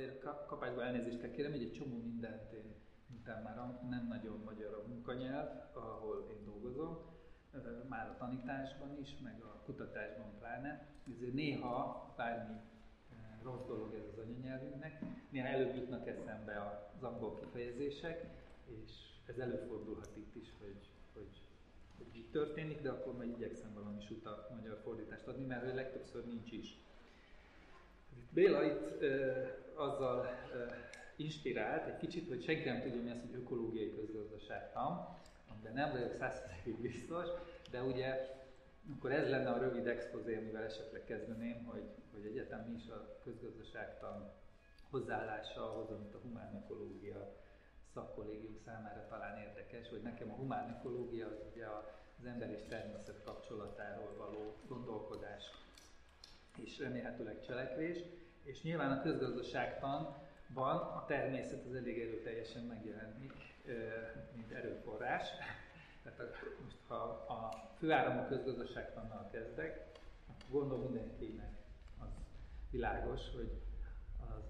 azért kapásban elnézést kell kérem, hogy egy csomó mindent én miután már nem nagyon magyar a munkanyelv, ahol én dolgozom, már a tanításban is, meg a kutatásban pláne, ezért néha bármi rossz dolog ez az anyanyelvünknek, néha előbb jutnak eszembe az angol kifejezések, és ez előfordulhat itt is, hogy, hogy, hogy így történik, de akkor majd igyekszem valami suta magyar fordítást adni, mert legtöbbször nincs is. Béla itt ö, azzal ö, inspirált egy kicsit, hogy senki nem tudja, mi az, hogy ökológiai közgazdaságtan, amiben nem vagyok százszerzékig biztos, de ugye akkor ez lenne a rövid expozé, amivel esetleg kezdeném, hogy, hogy egyetem mi is a közgazdaságtan hozzáállása ahhoz, amit a humán ökológia szakkollégium számára talán érdekes, hogy nekem a humán ökológia az ugye az ember és természet kapcsolatáról való gondolkodás és remélhetőleg cselekvés, és nyilván a közgazdaságtanban a természet az elég erőteljesen megjelenik, mint erőforrás. Tehát most ha a főáramú közgazdaságtannal kezdek, gondolom mindenkinek az világos, hogy az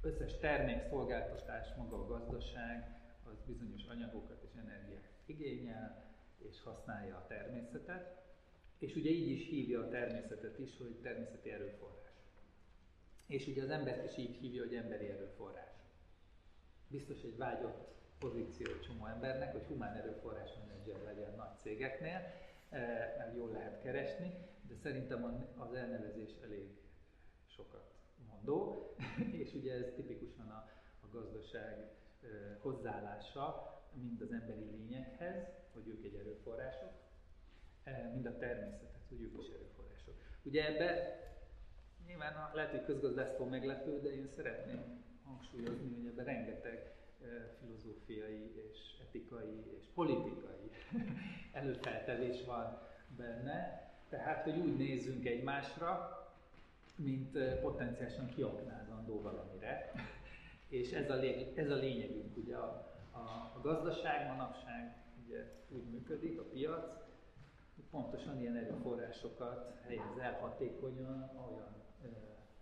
összes termék, szolgáltatás, maga a gazdaság, az bizonyos anyagokat és energiát igényel, és használja a természetet, és ugye így is hívja a természetet is, hogy természeti erőforrás. És ugye az embert is így hívja, hogy emberi erőforrás. Biztos egy vágyott pozíció csomó embernek, hogy humán erőforrás menedzser legyen nagy cégeknél, eh, mert jól lehet keresni, de szerintem az elnevezés elég sokat mondó, és ugye ez tipikusan a, a gazdaság eh, hozzáállása mind az emberi lényekhez, hogy ők egy erőforrások, mind a természetet, hogy ők is erőforrások. Ugye ebbe nyilván lehet, hogy közgazdásztól meglepő, de én szeretném hangsúlyozni, hogy ebben rengeteg filozófiai és etikai és politikai előfeltevés van benne. Tehát, hogy úgy nézzünk egymásra, mint potenciálisan kiaknázandó valamire. És ez a, lény, ez a lényegünk, ugye a, a, a gazdaság manapság ugye úgy működik, a piac, pontosan ilyen erőforrásokat helyez el hatékonyan olyan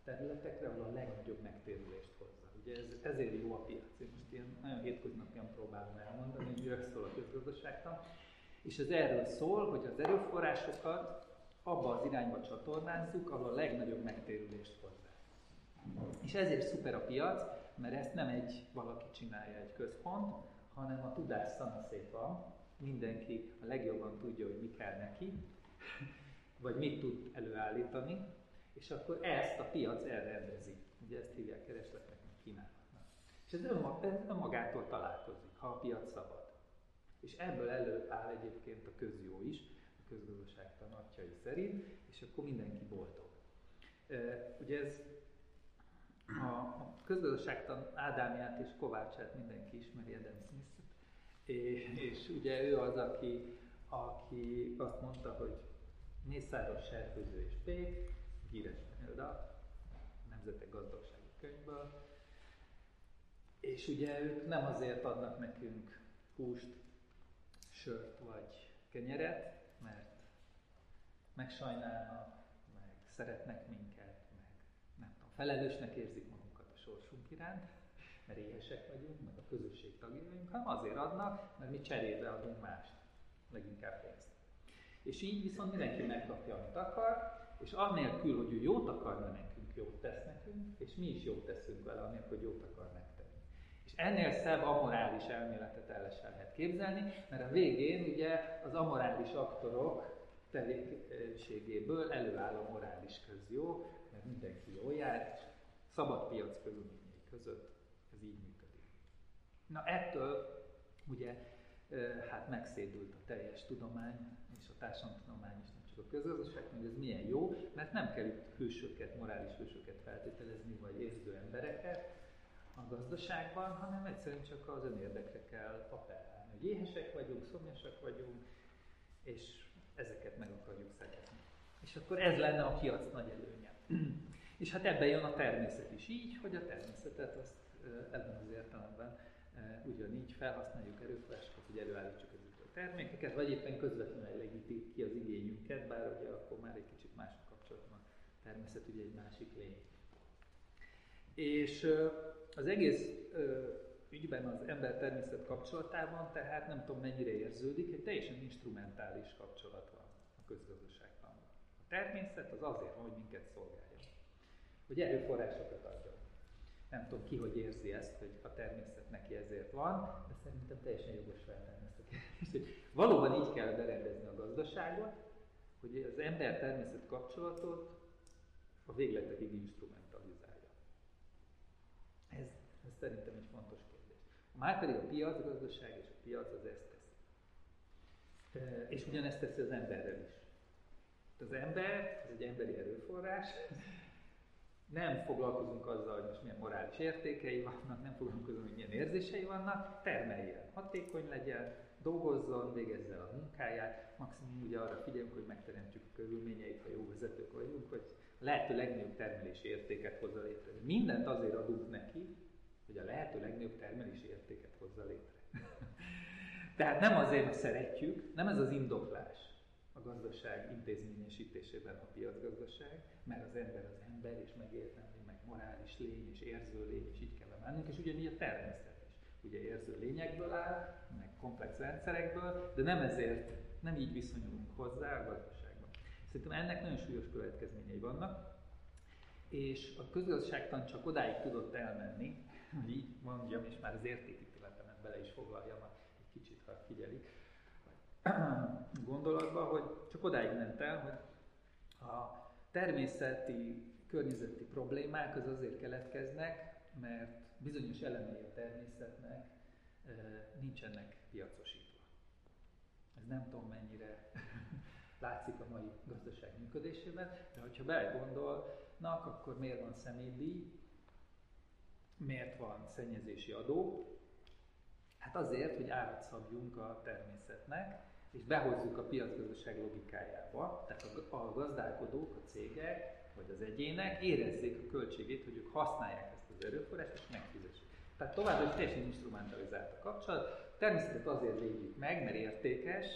területekre, ahol a legnagyobb megtérülést hozza. Ugye ez, ezért jó a piac. Én most ilyen nagyon hétköznapian próbálom elmondani, hogy miről szól a közgazdaságtan. És ez erről szól, hogy az erőforrásokat abba az irányba csatornázzuk, ahol a legnagyobb megtérülést hozzá. És ezért szuper a piac, mert ezt nem egy valaki csinálja egy központ, hanem a tudás szanaszét van, mindenki a legjobban tudja, hogy mi kell neki, vagy mit tud előállítani, és akkor ezt a piac elrendezi. Ugye ezt hívják keresletnek, meg kínálatnak. És ez önmagától találkozik, ha a piac szabad. És ebből előáll egyébként a közjó is, a közgazdaság tanatjai szerint, és akkor mindenki boldog. Ugye ez a közgazdaságtan Ádámját és Kovácsát mindenki ismeri, Adam smith és, és ugye ő az, aki, aki azt mondta, hogy mészáros, serkőző és pék, híres példa, Nemzetek Gazdagsági Könyvből, és ugye ők nem azért adnak nekünk húst, sört vagy kenyeret, mert megsajnálnak, meg szeretnek minket, meg nem tudom, felelősnek érzik magunkat a sorsunk iránt, mert éhesek vagyunk, meg a közösség tagjai hanem azért adnak, mert mi cserébe adunk mást, leginkább pénzt. És így viszont mindenki megkapja, amit akar, és annélkül, hogy ő jót akarna nekünk, jót tesz nekünk, és mi is jót teszünk vele, annélkül, hogy jót akar nektek. És ennél szebb amorális elméletet el sem lehet képzelni, mert a végén ugye az amorális aktorok tevékenységéből előáll a morális közjó, mert mindenki jól jár, szabad piac körülményei között ez így működik. Na ettől ugye hát megszédült a teljes tudomány, és a társadalomtudomány is, nem csak a közgazdaság, hogy ez milyen jó, mert nem kell itt hősöket, morális hősöket feltételezni, vagy érző embereket a gazdaságban, hanem egyszerűen csak az önérdekre kell appellálni, hogy éhesek vagyunk, szomjasak vagyunk, és ezeket meg akarjuk szerezni. És akkor ez lenne a piac nagy előnye. és hát ebben jön a természet is így, hogy a természetet azt ebben az értelemben ugyanígy felhasználjuk erőforrásokat, hogy előállítsuk ezeket a termékeket, vagy éppen közvetlenül elégíti ki az igényünket, bár ugye akkor már egy kicsit más a kapcsolatban. Természet ugye egy másik lény. És az egész ügyben az ember-természet kapcsolatában, tehát nem tudom mennyire érződik, egy teljesen instrumentális kapcsolat van a közgazdaságban. A természet az azért van, hogy minket szolgálja. Hogy erőforrásokat adjon. Nem tudom ki, hogy érzi ezt, hogy a természet neki ezért van, de szerintem teljesen jogos feltenni ezt a kérdést, valóban így kell berendezni a gazdaságot, hogy az ember-természet kapcsolatot a végletekig instrumentalizálja. Ez, ez szerintem egy fontos kérdés. Már pedig a piacgazdaság és a piac az ezt teszi. És ugyanezt teszi az emberrel is. Az ember, ez egy emberi erőforrás, nem foglalkozunk azzal, hogy most milyen morális értékei vannak, nem foglalkozunk, hogy milyen érzései vannak, termeljen, hatékony legyen, dolgozzon, végezze a munkáját, maximum ugye arra figyelünk, hogy megteremtjük a körülményeit, ha jó vezetők vagyunk, hogy lehető legnagyobb termelési értéket hozza létre. Mindent azért adunk neki, hogy a lehető legnagyobb termelési értéket hozza létre. Tehát nem azért, mert szeretjük, nem ez az indoklás a gazdaság intézményesítésében a piacgazdaság, mert az ember az ember, és megérteni, meg morális lény, és érző lény, és így kell mennünk, és ugyanígy a természet is. Ugye érző lényekből áll, meg komplex rendszerekből, de nem ezért, nem így viszonyulunk hozzá a gazdaságban. Szerintem ennek nagyon súlyos következményei vannak, és a közgazdaságtan csak odáig tudott elmenni, hogy így mondjam, és már az értékítéletemet bele is foglaljam, egy kicsit, ha figyelik, gondolatba, hogy csak odáig ment el, hogy a természeti, környezeti problémák az azért keletkeznek, mert bizonyos elemei a természetnek nincsenek piacosítva. Ez nem tudom mennyire látszik a mai gazdaság működésében, de hogyha belegondolnak, akkor miért van személydíj, miért van szennyezési adó? Hát azért, hogy árat szabjunk a természetnek, és behozzuk a piacgazdaság logikájába, tehát a, gazdálkodók, a cégek, vagy az egyének érezzék a költségét, hogy ők használják ezt az erőforrást, és megfizessék. Tehát továbbra is teljesen instrumentalizált a kapcsolat. Természetesen azért védjük meg, mert értékes,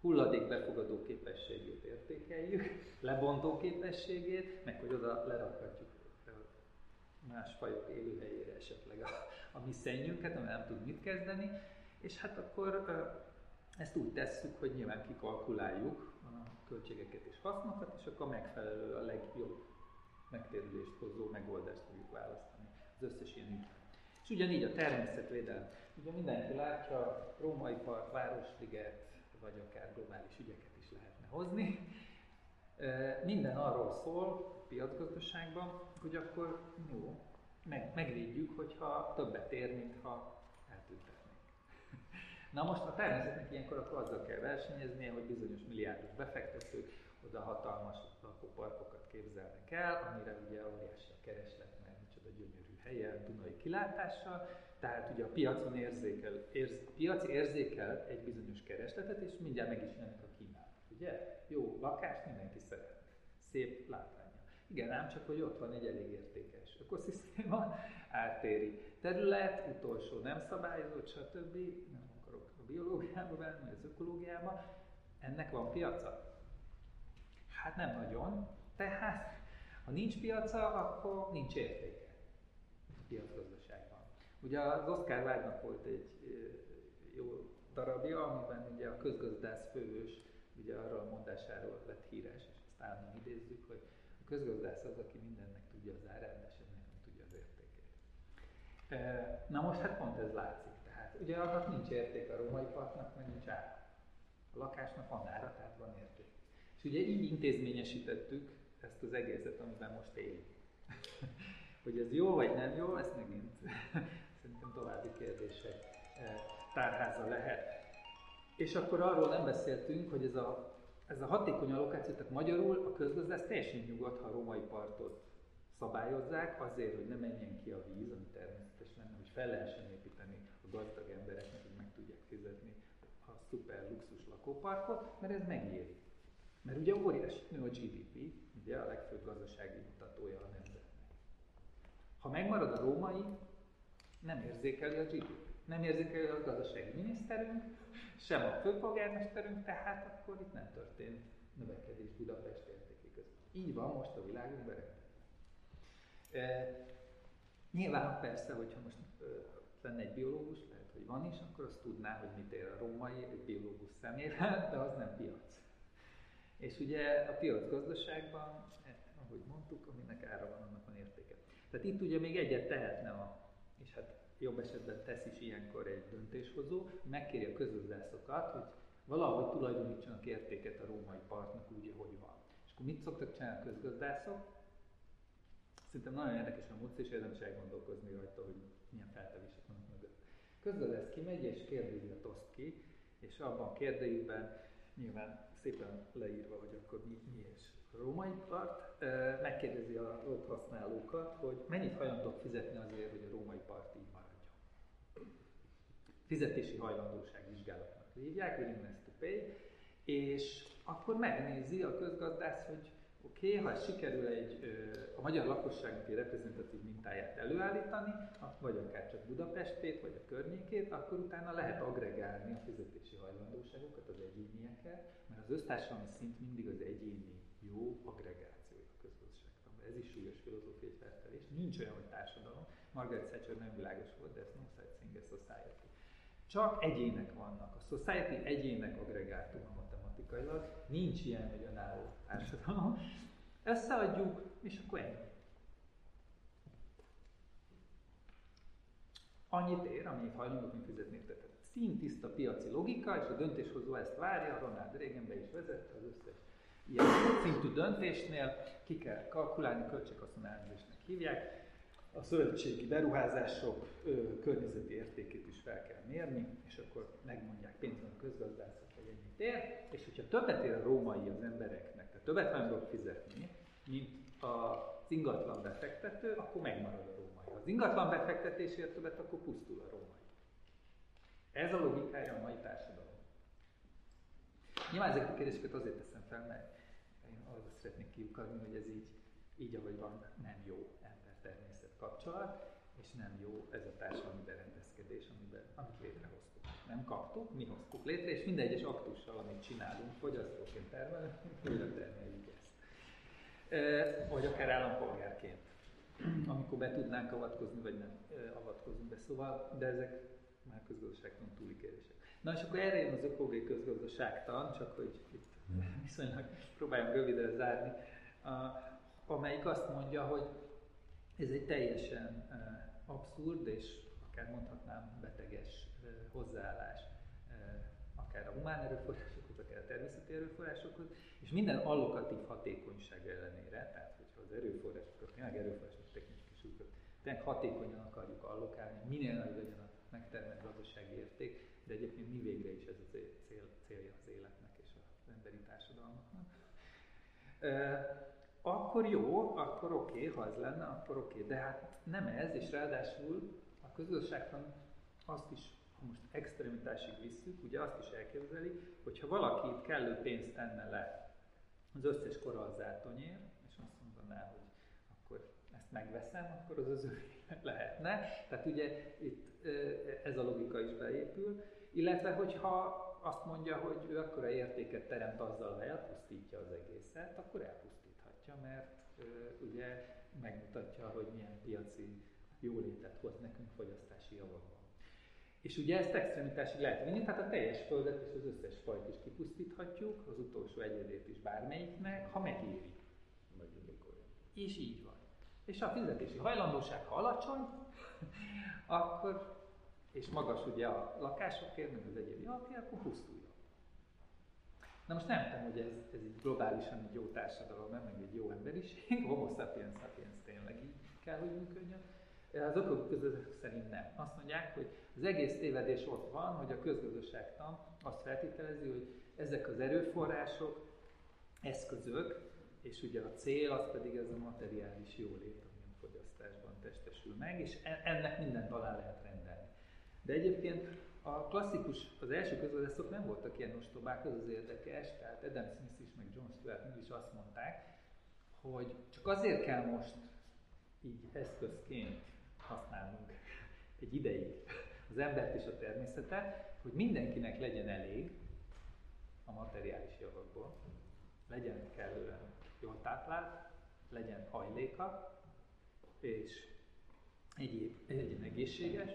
hulladék befogadó képességét értékeljük, lebontó képességét, meg hogy oda lerakhatjuk más fajok élőhelyére esetleg a, a mi szennyünket, ami nem tud mit kezdeni, és hát akkor ezt úgy tesszük, hogy nyilván kikalkuláljuk a költségeket és hasznokat, és akkor megfelelő a legjobb megtérülést hozó megoldást fogjuk választani az összes ilyen ügyben. És ugyanígy a természetvédelem. Ugye mindenki látja, Római Park, Városliget, vagy akár globális ügyeket is lehetne hozni. Minden arról szól piacgazdaságban, hogy akkor jó, meg, megvédjük, hogyha többet ér, mint ha. Na most a természetnek ilyenkor akkor azzal kell versenyeznie, hogy bizonyos milliárdos befektetők oda hatalmas lakóparkokat képzelnek el, amire ugye óriási a kereslet, mert micsoda gyönyörű helyen, Dunai kilátással, tehát ugye a piacon érzékel, érz, piac érzékel egy bizonyos keresletet, és mindjárt meg is jönnek a kínálat. Ugye? Jó lakást mindenki szeret. Szép látványa. Igen, ám csak, hogy ott van egy elég értékes ökoszisztéma, ártéri terület, utolsó nem szabályozott, stb. Nem biológiába venni, az ökológiába. Ennek van piaca? Hát nem nagyon. Tehát, ha nincs piaca, akkor nincs értéke a piacgazdaságban. Ugye az Oscar Wilde-nak volt egy jó darabja, amiben ugye a közgazdász fővős ugye arról a mondásáról lett híres, és ezt állandóan idézzük, hogy a közgazdász az, aki mindennek tudja az árát, de semmi nem tudja az értékét. Na most hát pont ez látszik. Ugye annak nincs érték a római parknak, meg nincs ára. A lakásnak van ára, tehát van érték. És ugye így intézményesítettük ezt az egészet, amiben most élünk. hogy ez jó vagy nem jó, ez megint szerintem további kérdések tárháza lehet. És akkor arról nem beszéltünk, hogy ez a, ez a hatékony allokáció, tehát magyarul a közgazdász teljesen nyugodt, ha a római partot szabályozzák, azért, hogy ne menjen ki a víz, ami természetes lenne, hogy fel lehessen építeni gazdag embereknek, hogy meg tudják fizetni a szuper luxus lakóparkot, mert ez megéri. Mert ugye óriási nő a GDP, ugye a legfőbb gazdasági mutatója a nemzetnek. Ha megmarad a római, nem érzékeli a GDP. Nem érzékeli a gazdasági miniszterünk, sem a főpolgármesterünk, tehát akkor itt nem történt növekedés Budapest értéké között. Így van most a világunk berendezve. Nyilván persze, hogyha most ö, lenne egy biológus, lehet, hogy van is, akkor azt tudná, hogy mit ér a római egy biológus szemével, de az nem piac. És ugye a piac gazdaságban, eh, ahogy mondtuk, aminek ára van, annak van értéke. Tehát itt ugye még egyet tehetne a, és hát jobb esetben tesz is ilyenkor egy döntéshozó, megkéri a közözdászokat, hogy valahogy tulajdonítsanak értéket a római partnak úgy, ahogy van. És akkor mit szoktak csinálni a közgazdászok? Szerintem nagyon érdekes a módszer, és érdemes elgondolkozni rajta, hogy milyen feltevések vannak mögött. Közgazdász kimegy, és kérdőjét oszt ki, és abban a kérdőjében nyilván szépen leírva, hogy akkor mi, mi és a római part, megkérdezi a ott használókat, hogy mennyit hajlandók fizetni azért, hogy a római part így maradjon. Fizetési hajlandóság vizsgálatnak hívják, willingness to pay, és akkor megnézi a közgazdász, hogy oké, okay, ha sikerül egy, a magyar lakosságnak egy reprezentatív mintáját előállítani, vagy akár csak Budapestét, vagy a környékét, akkor utána lehet agregálni a fizetési hajlandóságokat az egyénieket, mert az össztársadalmi szint mindig az egyéni jó agregációja a közgazdaságtanban. Ez is súlyos filozófiai feltelés. Nincs olyan, hogy társadalom. Margaret Thatcher nem világos volt, de ez no such thing as society. Csak egyének vannak. A society egyének agregátuma matematikailag. Nincs ilyen, hogy önálló társadalom. Összeadjuk, és akkor ennyi. Annyit ér, amennyit hajlandók mi fizetni érte. Szintiszta piaci logika, és a döntéshozó ezt várja, Ronald Reagan be is vezette az összes ilyen szintű döntésnél, ki kell kalkulálni, költséghaszonelmzésnek hívják, a szövetségi beruházások ö, környezeti értékét is fel kell mérni, és akkor megmondják pénzben a közgazdászok, hogy ennyit ér, és hogyha többet ér a római az embereknek, tehát többet hajlandók fizetni, mint az ingatlan befektető, akkor megmarad a római. Ha az ingatlan befektetésért többet, akkor pusztul a római. Ez a logikája a mai társadalom. Nyilván ezeket a kérdéseket azért teszem fel, mert én arra szeretnék kiukadni, hogy ez így, így ahogy van, nem jó ember-természet kapcsolat, és nem jó ez a társadalmi berendezkedés, amiben, amit létrehoztuk. Nem kaptuk, mi hoztuk létre, és minden egyes aktussal, amit csinálunk, fogyasztóként termelünk, újra termeljük ezt. Vagy akár állampolgárként, amikor be tudnánk avatkozni, vagy nem avatkozunk be. Szóval, de ezek már közgazdaságtan túli kérdések. Na és akkor erre jön az ökológiai közgazdaságtan, csak hogy itt viszonylag próbáljam rövidre zárni, amelyik azt mondja, hogy ez egy teljesen abszurd és akár mondhatnám beteges hozzáállás akár a humán erőforrásokhoz, akár a természeti erőforrásokhoz, és minden allokatív hatékonyság ellenére, tehát hogyha az erőforrásokat, tényleg erőforrások technikai súlyokat, tényleg hatékonyan akarjuk allokálni, minél nagyobb legyen a megtermelt gazdasági érték, de egyébként mi végre is ez a cél, célja az életnek és az emberi társadalmaknak. Akkor jó, akkor oké, okay, ha ez lenne, akkor oké, okay. de hát nem ez, és ráadásul a közösségtan azt is, most extremitásig visszük, ugye azt is elképzeli, hogy ha valaki kellő pénzt tenne le az összes korallzátonyért, és azt mondaná, hogy akkor ezt megveszem, akkor az az ő lehetne. Tehát ugye itt ez a logika is beépül, illetve hogyha azt mondja, hogy ő akkora értéket teremt azzal, ha elpusztítja az egészet, akkor elpusztíthatja, mert ugye megmutatja, hogy milyen piaci jólétet hoz nekünk fogyasztási javakban. És ugye ezt extremitásig lehet vinni, tehát a teljes földet és az összes fajt is kipusztíthatjuk, az utolsó egyedét is bármelyiknek, ha megéri. És így van. És a fizetési hajlandóság, ha alacsony, akkor, és magas ugye a lakásokért, meg az egyéb javakért, akkor pusztuljon. Na most nem tudom, hogy ez, ez így globálisan egy jó társadalom, meg egy jó emberiség, homo sapiens sapiens tényleg így kell, hogy működjön. Az okok között szerint nem. Azt mondják, hogy az egész tévedés ott van, hogy a közgazdaságtan azt feltételezi, hogy ezek az erőforrások, eszközök, és ugye a cél az pedig ez a materiális jólét, ami a fogyasztásban testesül meg, és e- ennek mindent alá lehet rendelni. De egyébként a klasszikus, az első közgazdászok nem voltak ilyen ostobák, az az érdekes, tehát Adam Smith is, meg John Stuart Mill is azt mondták, hogy csak azért kell most így eszközként használnunk egy ideig az embert és a természetet, hogy mindenkinek legyen elég a materiális javakból, legyen kellően jól táplált, legyen hajléka, és egyéb, legyen egészséges,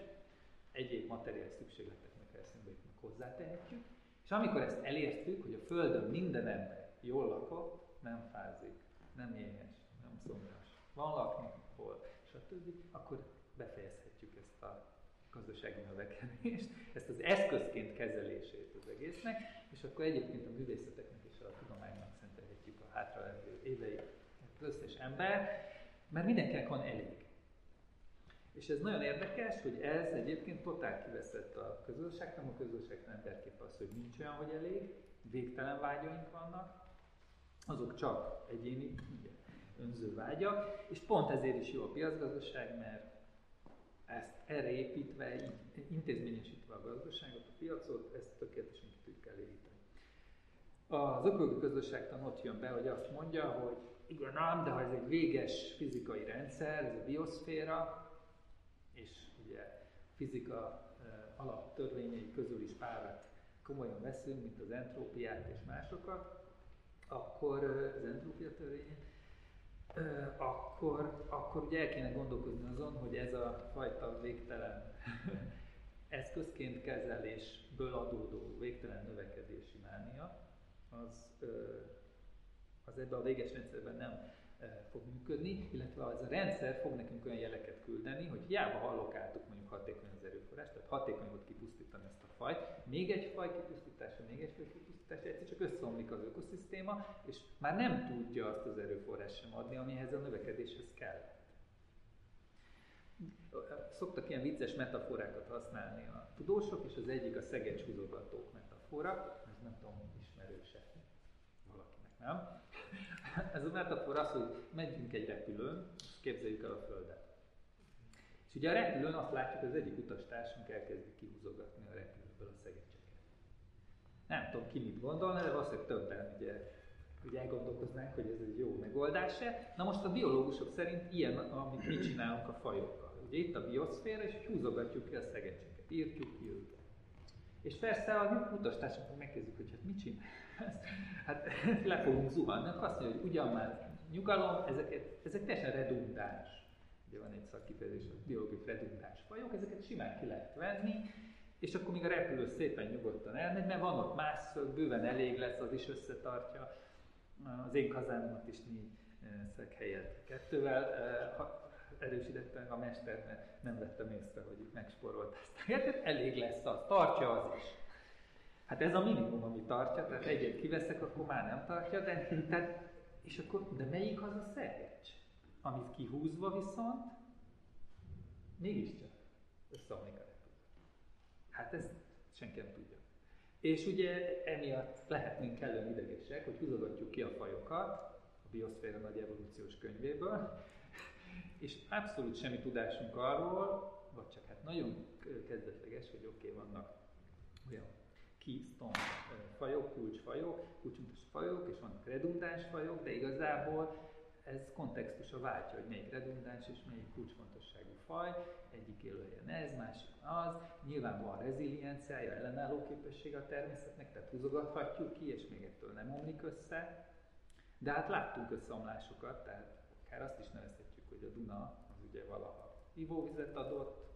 egyéb materiális szükségleteknek eszünkbe jutnak hozzátehetjük, és amikor ezt elértük, hogy a Földön minden ember jól lakott, nem fázik, nem éhes, nem szomjas, van lakni hol, stb., akkor befejezhetjük ezt a gazdasági növekedést, ezt az eszközként kezelését az egésznek, és akkor egyébként a művészeteknek és a tudománynak szentelhetjük a hátralévő évei az összes ember, mert mindenkinek van elég. És ez nagyon érdekes, hogy ez egyébként totál kiveszett a nem a közösségtelen emberképp az, hogy nincs olyan, hogy elég, végtelen vágyaink vannak, azok csak egyéni, ugye, önző vágyak, és pont ezért is jó a piacgazdaság, mert ezt erre építve, intézményesítve a gazdaságot, a piacot, ezt tökéletesen ki tudjuk eléríteni. Az ökológiai közösségtan ott jön be, hogy azt mondja, hogy igen ám, de ha ez egy véges fizikai rendszer, ez a bioszféra, és ugye fizika alaptörvényei közül is párat komolyan veszünk, mint az entrópiát és másokat, akkor az entrópia törvénye, akkor, akkor ugye el kéne gondolkozni azon, hogy ez a fajta végtelen eszközként kezelésből adódó végtelen növekedési mánia, az, az ebben a véges rendszerben nem fog működni, illetve az a rendszer fog nekünk olyan jeleket küldeni, hogy hiába hallokáltuk mondjuk hatékony az erőforrás, tehát hatékony volt kipusztítani ezt a fajt, még egy faj kipusztítása, még egy faj kipusztítása, egyszer csak összeomlik az ökoszisztéma, és már nem tudja azt az erőforrás sem adni, amihez a növekedéshez kell. Szoktak ilyen vicces metaforákat használni a tudósok, és az egyik a szegecs húzogatók metafora, ez nem tudom, ismerőse valakinek, nem? Ez a metafora az, hogy megyünk egy repülőn, és képzeljük el a Földet. És ugye a repülőn azt látjuk, hogy az egyik utastársunk elkezdi kihúzogatni a repülőből a szegecseket. Nem tudom ki mit gondolna, de valószínűleg többen ugye, ugye elgondolkoznánk, hogy ez egy jó megoldás-e. Na most a biológusok szerint ilyen, amit mi csinálunk a fajokkal. Ugye itt a bioszféra, és húzogatjuk ki a szegecseket, írtjuk ki őket. És persze a utastársakkal megkezdjük, hogy hát mit csinál? Hát le fogunk zuhanni, akkor azt mondja, hogy ugyan már nyugalom, ezeket, ezek teljesen redundáns. Ugye van egy szakkifejezés, a biológiai redundáns fajok, ezeket simán ki lehet venni, és akkor még a repülő szépen nyugodtan elmegy, mert van ott más bőven elég lesz, az is összetartja. Az én kazánomat is négy eh, szeg helyett kettővel. Eh, erősítette a mester, mert nem vettem észre, hogy itt megsporolt ezt. Elég lesz az, tartja az is. Hát ez a minimum, ami tartja, tehát egyet kiveszek, akkor már nem tartja, de, tehát, és akkor, de melyik az a szegecs? Amit kihúzva viszont, mégiscsak összeomlik a repülő. Hát ezt senki nem tudja. És ugye emiatt lehetnénk kellően idegesek, hogy húzogatjuk ki a fajokat a bioszféra nagy evolúciós könyvéből, és abszolút semmi tudásunk arról, vagy csak hát nagyon kezdetleges, hogy oké, okay, vannak olyan keystone fajok, kulcsfajok, kulcsfontos fajok, és vannak redundáns fajok, de igazából ez kontextusa váltja, hogy melyik redundáns és melyik kulcsfontosságú faj, egyik élőhelyen ez, másik az. Nyilván van rezilienciája, ellenálló képessége a természetnek, tehát húzogathatjuk ki, és még ettől nem omlik össze. De hát láttunk összeomlásokat, tehát akár azt is nevezhetjük, hogy a Duna az ugye valaha ivóvizet adott,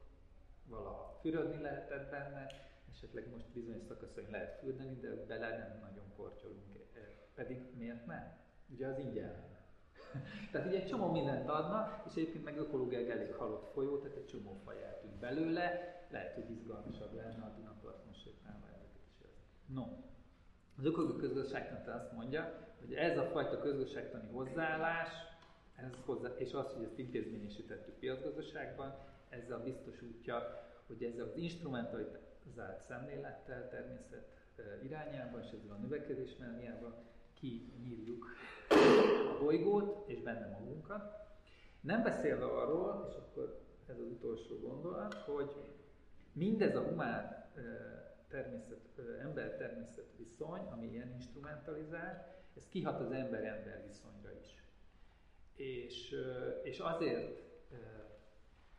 valaha fürödni lehetett benne, esetleg most bizonyos szakaszain lehet fürdeni, de bele nem nagyon kortyolunk. E, pedig miért nem? Ugye az ingyen. tehát ugye egy csomó mindent adna, és egyébként meg ökológiai elég halott folyó, tehát egy csomó faj eltűnt belőle, lehet, hogy izgalmasabb lenne a Dunaparton sétálva No, az ökológiai közgazdaságtan azt mondja, hogy ez a fajta közgazdaságtani hozzáállás, ez hozzá, és az, hogy ezt intézményesítettük piacgazdaságban, ez a biztos útja, hogy ezzel az instrumentalizált szemlélettel természet irányában és ezzel a növekedés mániában kinyírjuk a bolygót és benne magunkat. Nem beszélve arról, és akkor ez az utolsó gondolat, hogy mindez a humán természet, ember-természet viszony, ami ilyen instrumentalizált, ez kihat az ember-ember viszonyra is. És, és azért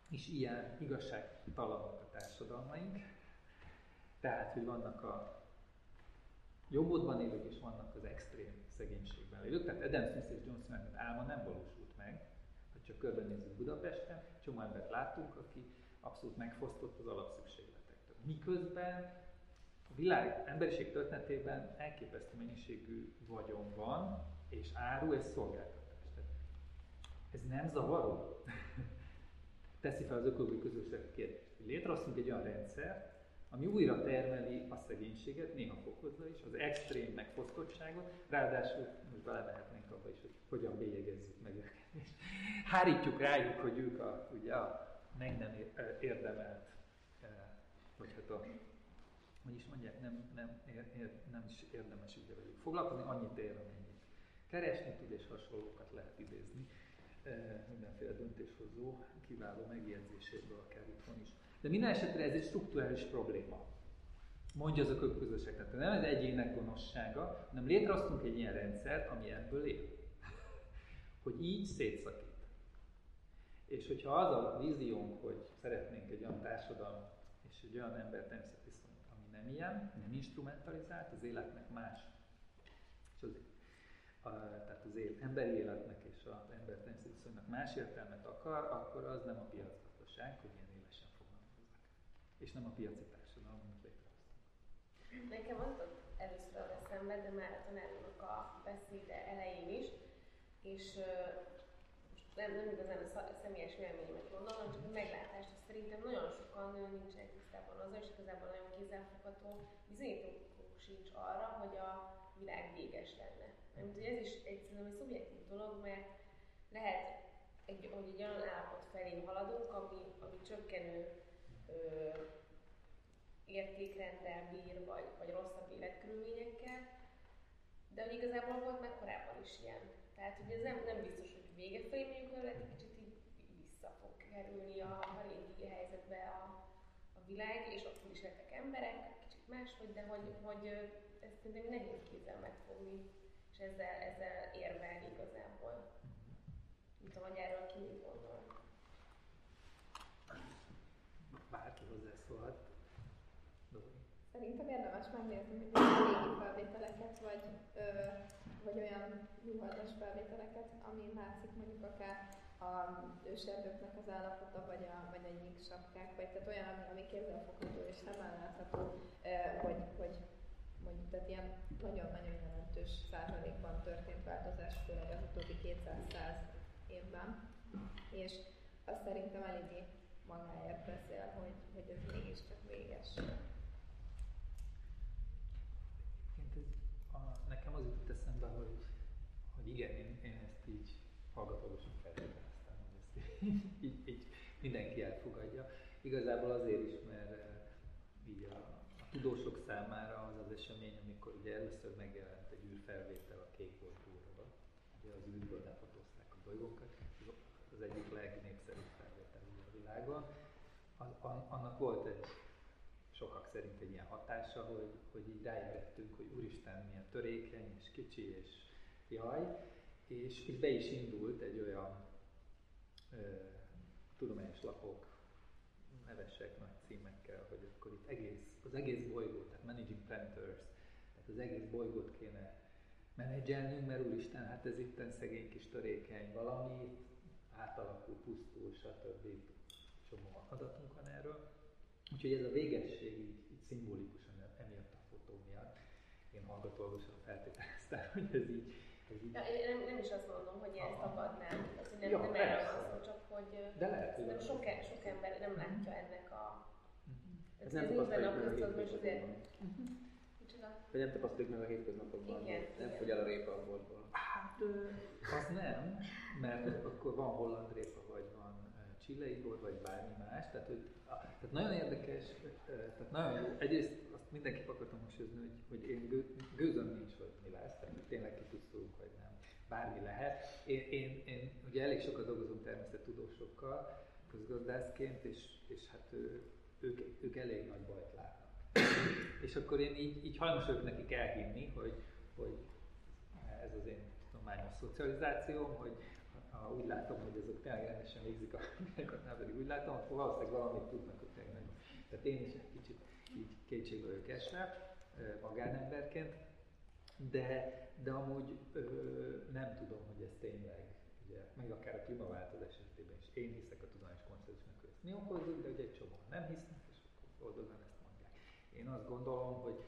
is ilyen igazságtalanok a társadalmaink, tehát, hogy vannak a jobbodban élők, és vannak az extrém szegénységben élők. Tehát Adam Smith és John Smith álma nem valósult meg. Ha csak körbenézünk Budapesten, csomó embert látunk, aki abszolút megfosztott az alapszükségletektől. Miközben a világ emberiség történetében elképesztő mennyiségű vagyon van, és áru és szolgáltatás. Ez nem zavaró? Teszi fel az ökológiai közösség kérdést. Létrehoztunk egy olyan rendszert, ami újra termeli a szegénységet, néha fokozza is, az extrém megfosztottságot, ráadásul most belemehetnénk abba is, hogy hogyan bélyegezzük meg őket. És hárítjuk rájuk, hogy ők a, ugye, a meg nem érdemelt, vagy hát a, hogy is mondják, nem, nem, ér, ér, nem is érdemes ügye velük foglalkozni, annyit ér, amennyit keresni tud, és hasonlókat lehet idézni mindenféle döntéshozó kiváló megjegyzéséből akár itthon is. De minden esetre ez egy strukturális probléma. Mondja az a közösség. Tehát nem ez egyének gonoszsága, hanem létrehoztunk egy ilyen rendszert, ami ebből él. hogy így szétszakít. És hogyha az a víziónk, hogy szeretnénk egy olyan társadalmat és egy olyan ember természetviszont, ami nem ilyen, nem instrumentalizált, az életnek más, és az, a, tehát az élet, emberi életnek és az ember természetviszonynak más értelmet akar, akkor az nem a piacgazdaság, hogy ilyen és nem a piaci társadalom, amit létrehoztunk. Nekem az először eszembe, de már a tanárnak a beszéde elején is, és most nem, nem igazán a személyes véleményemet gondolom, csak a meglátást, szerintem nagyon sokan nincsenek tisztában azzal, és igazából nagyon kézzelfogható bizonyítók sincs arra, hogy a világ véges lenne. Mert hogy ez is egy, szerintem egy szubjektív dolog, mert lehet, egy, hogy egy olyan állapot felé haladunk, ami, ami csökkenő ö, értékrenddel bír, vagy, vagy rosszabb életkörülményekkel, de hogy igazából volt meg korábban is ilyen. Tehát, hogy ez nem, nem biztos, hogy vége felé lehet egy kicsit így, így vissza fog kerülni a, a régi helyzetbe a, a világ, és ott is lettek emberek, kicsit máshogy, de hogy, hogy ezt szerintem nehéz kézzel megfogni, és ezzel, ezzel érvelni igazából. Nem tudom, hogy erről ki mit gondol hozzászólhat. Szerintem érdemes megnézni, hogy régi felvételeket, vagy, ö, vagy olyan műholdas felvételeket, ami látszik mondjuk akár a őserdőknek az állapota, vagy a, vagy a nyík sapkák, vagy tehát olyan, ami, ami kézzelfogható és szemmel látható, hogy, hogy mondjuk, tehát ilyen nagyon-nagyon jelentős százalékban történt változás, főleg az utóbbi 200 évben. És azt szerintem eléggé magáért beszél, hogy, hogy ez mégiscsak véges. Ez, a, nekem az jutott eszembe, hogy, hogy igen, én, én ezt így hallgatósan feltételeztem, hogy ezt így, így, így mindenki elfogadja. Igazából azért is, mert eh, így a, a tudósok számára az az esemény, amikor ugye először megjelent egy űrfelvétel a kék bolygóról, ugye az űrből lefotózták a bolygókat, az egyik legnépszerűbb világon, az, annak volt egy sokak szerint egy ilyen hatása, hogy, hogy így ráébredtünk, hogy úristen milyen törékeny és kicsi és jaj, és, és be is indult egy olyan ö, tudományos lapok, nevesek nagy címekkel, hogy akkor itt egész, az egész bolygó, tehát Managing Planet Earth, tehát az egész bolygót kéne menedzselnünk, mert úristen, hát ez itt szegény kis törékeny valami, átalakul, pusztul, stb csomó adatunk van erről. Úgyhogy ez a végesség így, így szimbolikusan emiatt a fotó miatt. Én hallgatólagosan feltételeztem, hogy ez így, ez így... Ja, én nem, nem is azt mondom, hogy ezt akadnám, az, hogy nem, ja, nem erre van szó, csak hogy De lehet, hogy sok, e- sok ember nem látja ennek a... Uh-huh. Ez, ez nem nincs benne a köztudatban, és azért... Uh-huh. Vagy nem tapasztaljuk meg a hétköznapokban, igen, nem fogy el a répa a boltból. Hát, az nem, mert akkor van holland répa, vagy van csilei bor, vagy bármi más. Tehát, hogy, tehát nagyon érdekes, tehát nagyon jó. Egyrészt azt mindenképp akartam hangsúlyozni, hogy, hogy én gő, gőzöm nincs, hogy mi lesz, tehát tényleg kipusztulunk, vagy nem. Bármi lehet. Én, én, én ugye elég sokat dolgozom természettudósokkal, közgazdászként, és, és hát ő, ők, ők elég nagy bajt látnak. és akkor én így, így hajlamos vagyok nekik elhinni, hogy, hogy ez az én tudományos szocializációm, hogy, ha úgy látom, hogy azok tényleg rendesen végzik a munkákat, pedig úgy látom, akkor valószínűleg valamit tudnak, hogy tényleg nagyon. Tehát én is egy kicsit így kétségbe vagyok esve, magánemberként, de, de amúgy ö, nem tudom, hogy ez tényleg ugye, meg akár a klímaváltozás esetében is. Én hiszek a tudományos konszenzusnak, hogy ezt mi okozzuk, de ugye egy csomó nem hisznek, és akkor oldozan ezt mondják. Én azt gondolom, hogy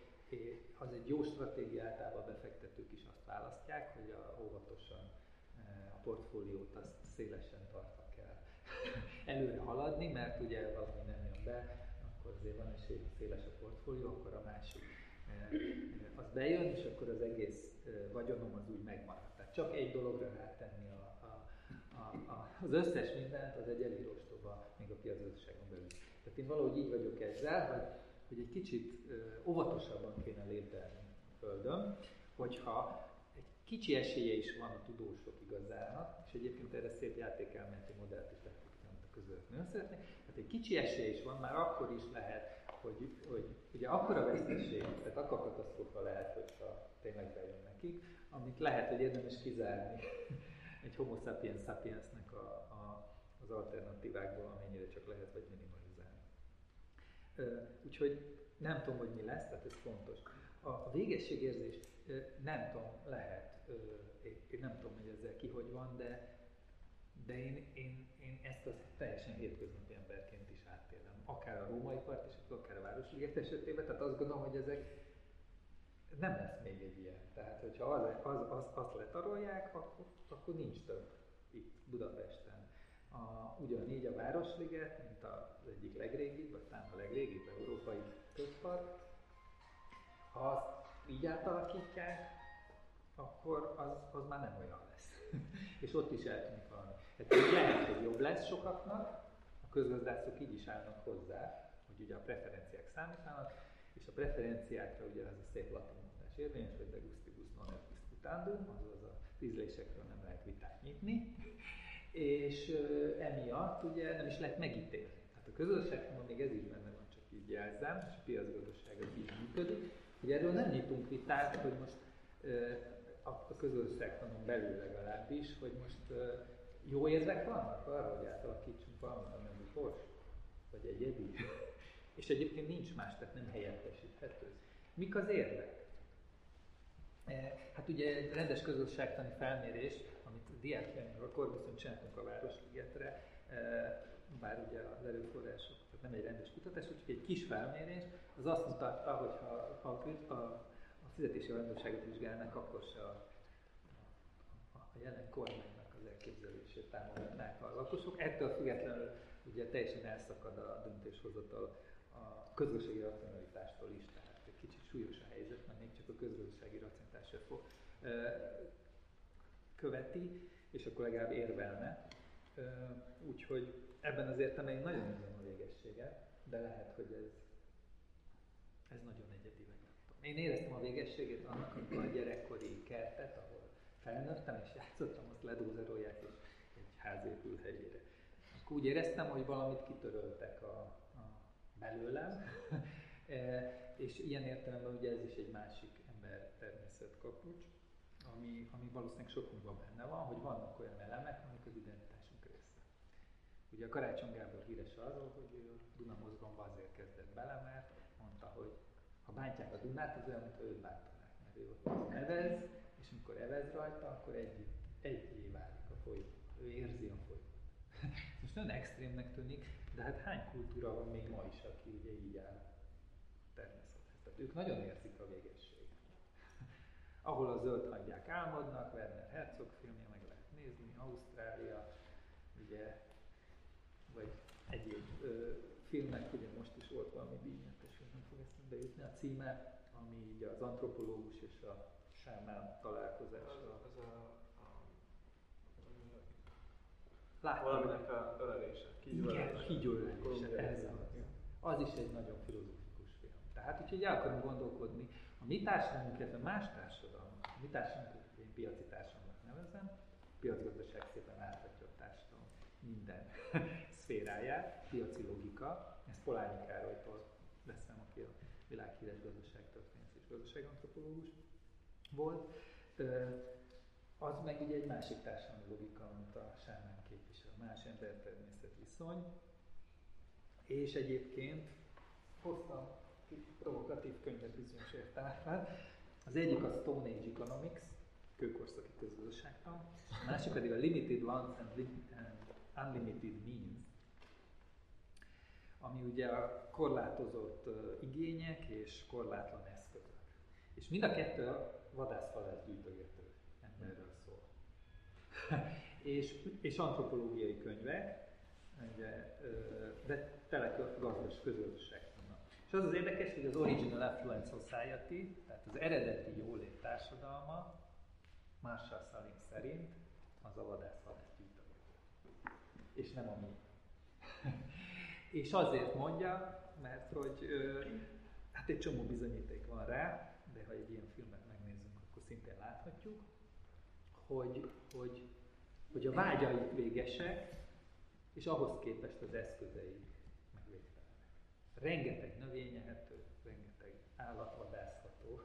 az egy jó stratégia, általában befektetők is azt választják, hogy a, óvatosan a portfóliót azt szélesen tartva kell előre haladni, mert ugye valami nem jön be, akkor azért van esély, széles a portfólió, akkor a másik az bejön, és akkor az egész vagyonom az úgy megmarad. Tehát csak egy dologra rátenni a, a, a, a, az összes mindent, az egy elég ostoba, még a piacgazdaságon belül. Tehát én valahogy így vagyok ezzel, hogy, hogy egy kicsit óvatosabban kéne lépdelni a Földön, hogyha kicsi esélye is van a tudósok igazának, és egyébként erre szép játékelmenti modellt is a között nagyon szeretnék, tehát egy kicsi esély is van, már akkor is lehet hogy, hogy ugye akkora veszteség, tehát akkor katasztrófa lehet, hogyha tényleg bejön nekik, amit lehet, hogy érdemes kizárni egy homo sapiens sapiensnek a, a, az alternatívákból, amennyire csak lehet, vagy minimalizálni. Úgyhogy nem tudom, hogy mi lesz, tehát ez fontos. A, a végességérzés nem tudom, lehet, én nem tudom, hogy ezzel ki hogy van, de, de én, én, én ezt a teljesen hétköznapi emberként is átélem. Akár a római part, és akár a Városliget esetében, tehát azt gondolom, hogy ezek nem lesz még egy ilyen. Tehát, hogyha az, az, az, azt letarolják, akkor, akkor nincs több itt Budapesten. A, ugyanígy a Városliget, mint az egyik legrégibb, vagy talán a legrégibb európai közpark, ha azt így átalakítják, akkor az, az már nem olyan lesz. és ott is eltűnik valami. Hát lehet, hogy jobb lesz sokaknak, a közgazdászok így is állnak hozzá, hogy ugye a preferenciák számítanak, és a preferenciákra ugye az a szép latin mondás érvényes, hogy de gustibus non est disputandum, azaz a ízlésekről nem lehet vitát nyitni, és emiatt ugye nem is lehet megítélni. Tehát a közösségben még ez is benne van, csak így jelzem, és a piacgazdaság az így működik, hogy erről nem nyitunk vitát, hogy most a, a közösségtanon belül legalábbis, hogy most jó érvek vannak arra, hogy átalakítsunk valamit, ami a vagy egyedi. És egyébként nincs más, tehát nem helyettesíthető. Mik az érvek? E, hát ugye egy rendes közösségtani felmérés, amit a diákjaink a Korbuszon csináltunk a Városligetre, e, bár ugye az erőforrások, tehát nem egy rendes kutatás, csak egy kis felmérés, az azt mutatta, hogy ha, ha a fizetési hajlandóságot vizsgálnak, akkor se a, a, a jelen kormánynak az elképzelését támogatnák a lakosok. Ettől függetlenül ugye teljesen elszakad a döntéshozatal a közösségi racionalitástól is, tehát egy kicsit súlyos a helyzet, mert még csak a közösségi racionalitás fog, követi, és akkor legalább érvelne. Úgyhogy ebben az értelemben nagyon nagyon a végességet, de lehet, hogy ez, ez nagyon egyedi, vagy nem tudom. Én éreztem a végességét annak, amikor a gyerekkori kertet, ahol felnőttem és játszottam, azt ledózerolják, és egy ház épül helyére. Akkor úgy éreztem, hogy valamit kitöröltek a, belőlem, e, és ilyen értelemben ugye ez is egy másik ember természet kapucs, ami, ami valószínűleg sokunkban benne van, hogy vannak olyan elemek, amik az identitásunk része. Ugye a Karácsony Gábor híres arról, hogy ő a Duna mozgalomba azért kezdett bele, mert mondta, hogy ha bántják a Dunát, az olyan, mintha őt bántanák, mert ő ott nevez, és amikor evez rajta, akkor egy, egyé válik a folyó. Ő érzi a folyó. Most nagyon extrémnek tűnik, de hát hány kultúra van még ma is, aki ugye így áll természethez. Tehát ők nagyon érzik a végességet. Ahol a zöld hagyják álmodnak, Werner Herzog filmje meg lehet nézni, Ausztrália, ugye, vagy egyéb ö, filmnek, ugye most is volt valami díjnyertes, jutni a címe, ami így az antropológus és a sámán találkozása. Az, az a, Láttam. Valaminek a ölelése. Kígyóölelése, ez az. Az is egy nagyon filozofikus film. Tehát úgyhogy el akarunk gondolkodni, a mi társadalmunk, illetve más társadalom, a mi társadalmunk, én piaci társadalomnak nevezem, piacgazdaság szépen átadja a társadalom minden szféráját, piaci logika, ezt Polányi Károlytól világhíres gazdaságtörténész és gazdaságantropológus volt. Az meg ugye egy másik társadalmi logika, amit a sámán más ember-természet viszony. És egyébként hoztam provokatív könyvet bizonyos értelemben. Az egyik a Stone Age Economics, kőkorszaki közgazdaságtan, a másik pedig a Limited Wants and, Unlimited Means, ami ugye a korlátozott igények és korlátlan eszközök. És mind a kettő a vadászhalász gyűjtögető emberről szól. és, és antropológiai könyvek, ugye, de tele gazdas közösségek. És az az érdekes, hogy az Original Affluent Society, tehát az eredeti jólét társadalma, Marshall Salim szerint az a vadászhalász gyűjtögető. És nem a mi. és azért mondja, mert hogy hát egy csomó bizonyíték van rá, de ha egy ilyen filmet megnézzünk, akkor szintén láthatjuk, hogy, hogy, hogy a vágyaik végesek, és ahhoz képest az eszközeik meg végtelenek. Rengeteg növényehető, rengeteg állatvadászható,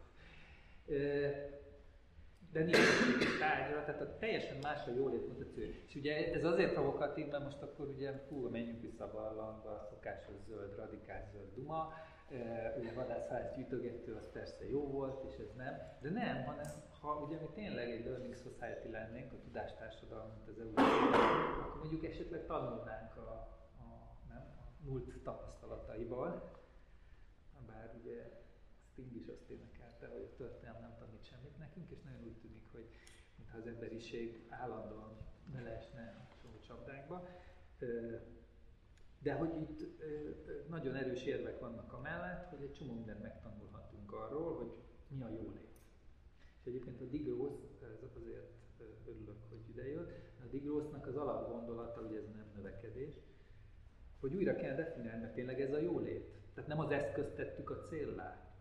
de nincs tárgyra, tehát a teljesen más a jólét mutató. És ugye ez azért provokatív, mert most akkor ugye hú, menjünk vissza a barlangba, a szokásos zöld, radikális zöld duma, ugye vadászház gyűjtögető, az persze jó volt, és ez nem. De nem, hanem ha ugye mi tényleg egy learning society lennénk, a tudástársadalom, mint az európai, akkor mondjuk esetleg tanulnánk a, a, nem, a múlt tapasztalataiból, bár ugye Sting is azt énekelte, hogy a nekünk, és nagyon úgy tűnik, hogy mintha az emberiség állandóan belesne a csapdákba. De hogy itt nagyon erős érvek vannak a mellett, hogy egy csomó mindent megtanulhatunk arról, hogy mi a jólét. És egyébként a Digrósz, ez azért örülök, hogy idejött, a Digrósznak az alapgondolata, hogy ez nem növekedés, hogy újra kell definiálni, mert tényleg ez a jólét. Tehát nem az eszközt tettük a céllá,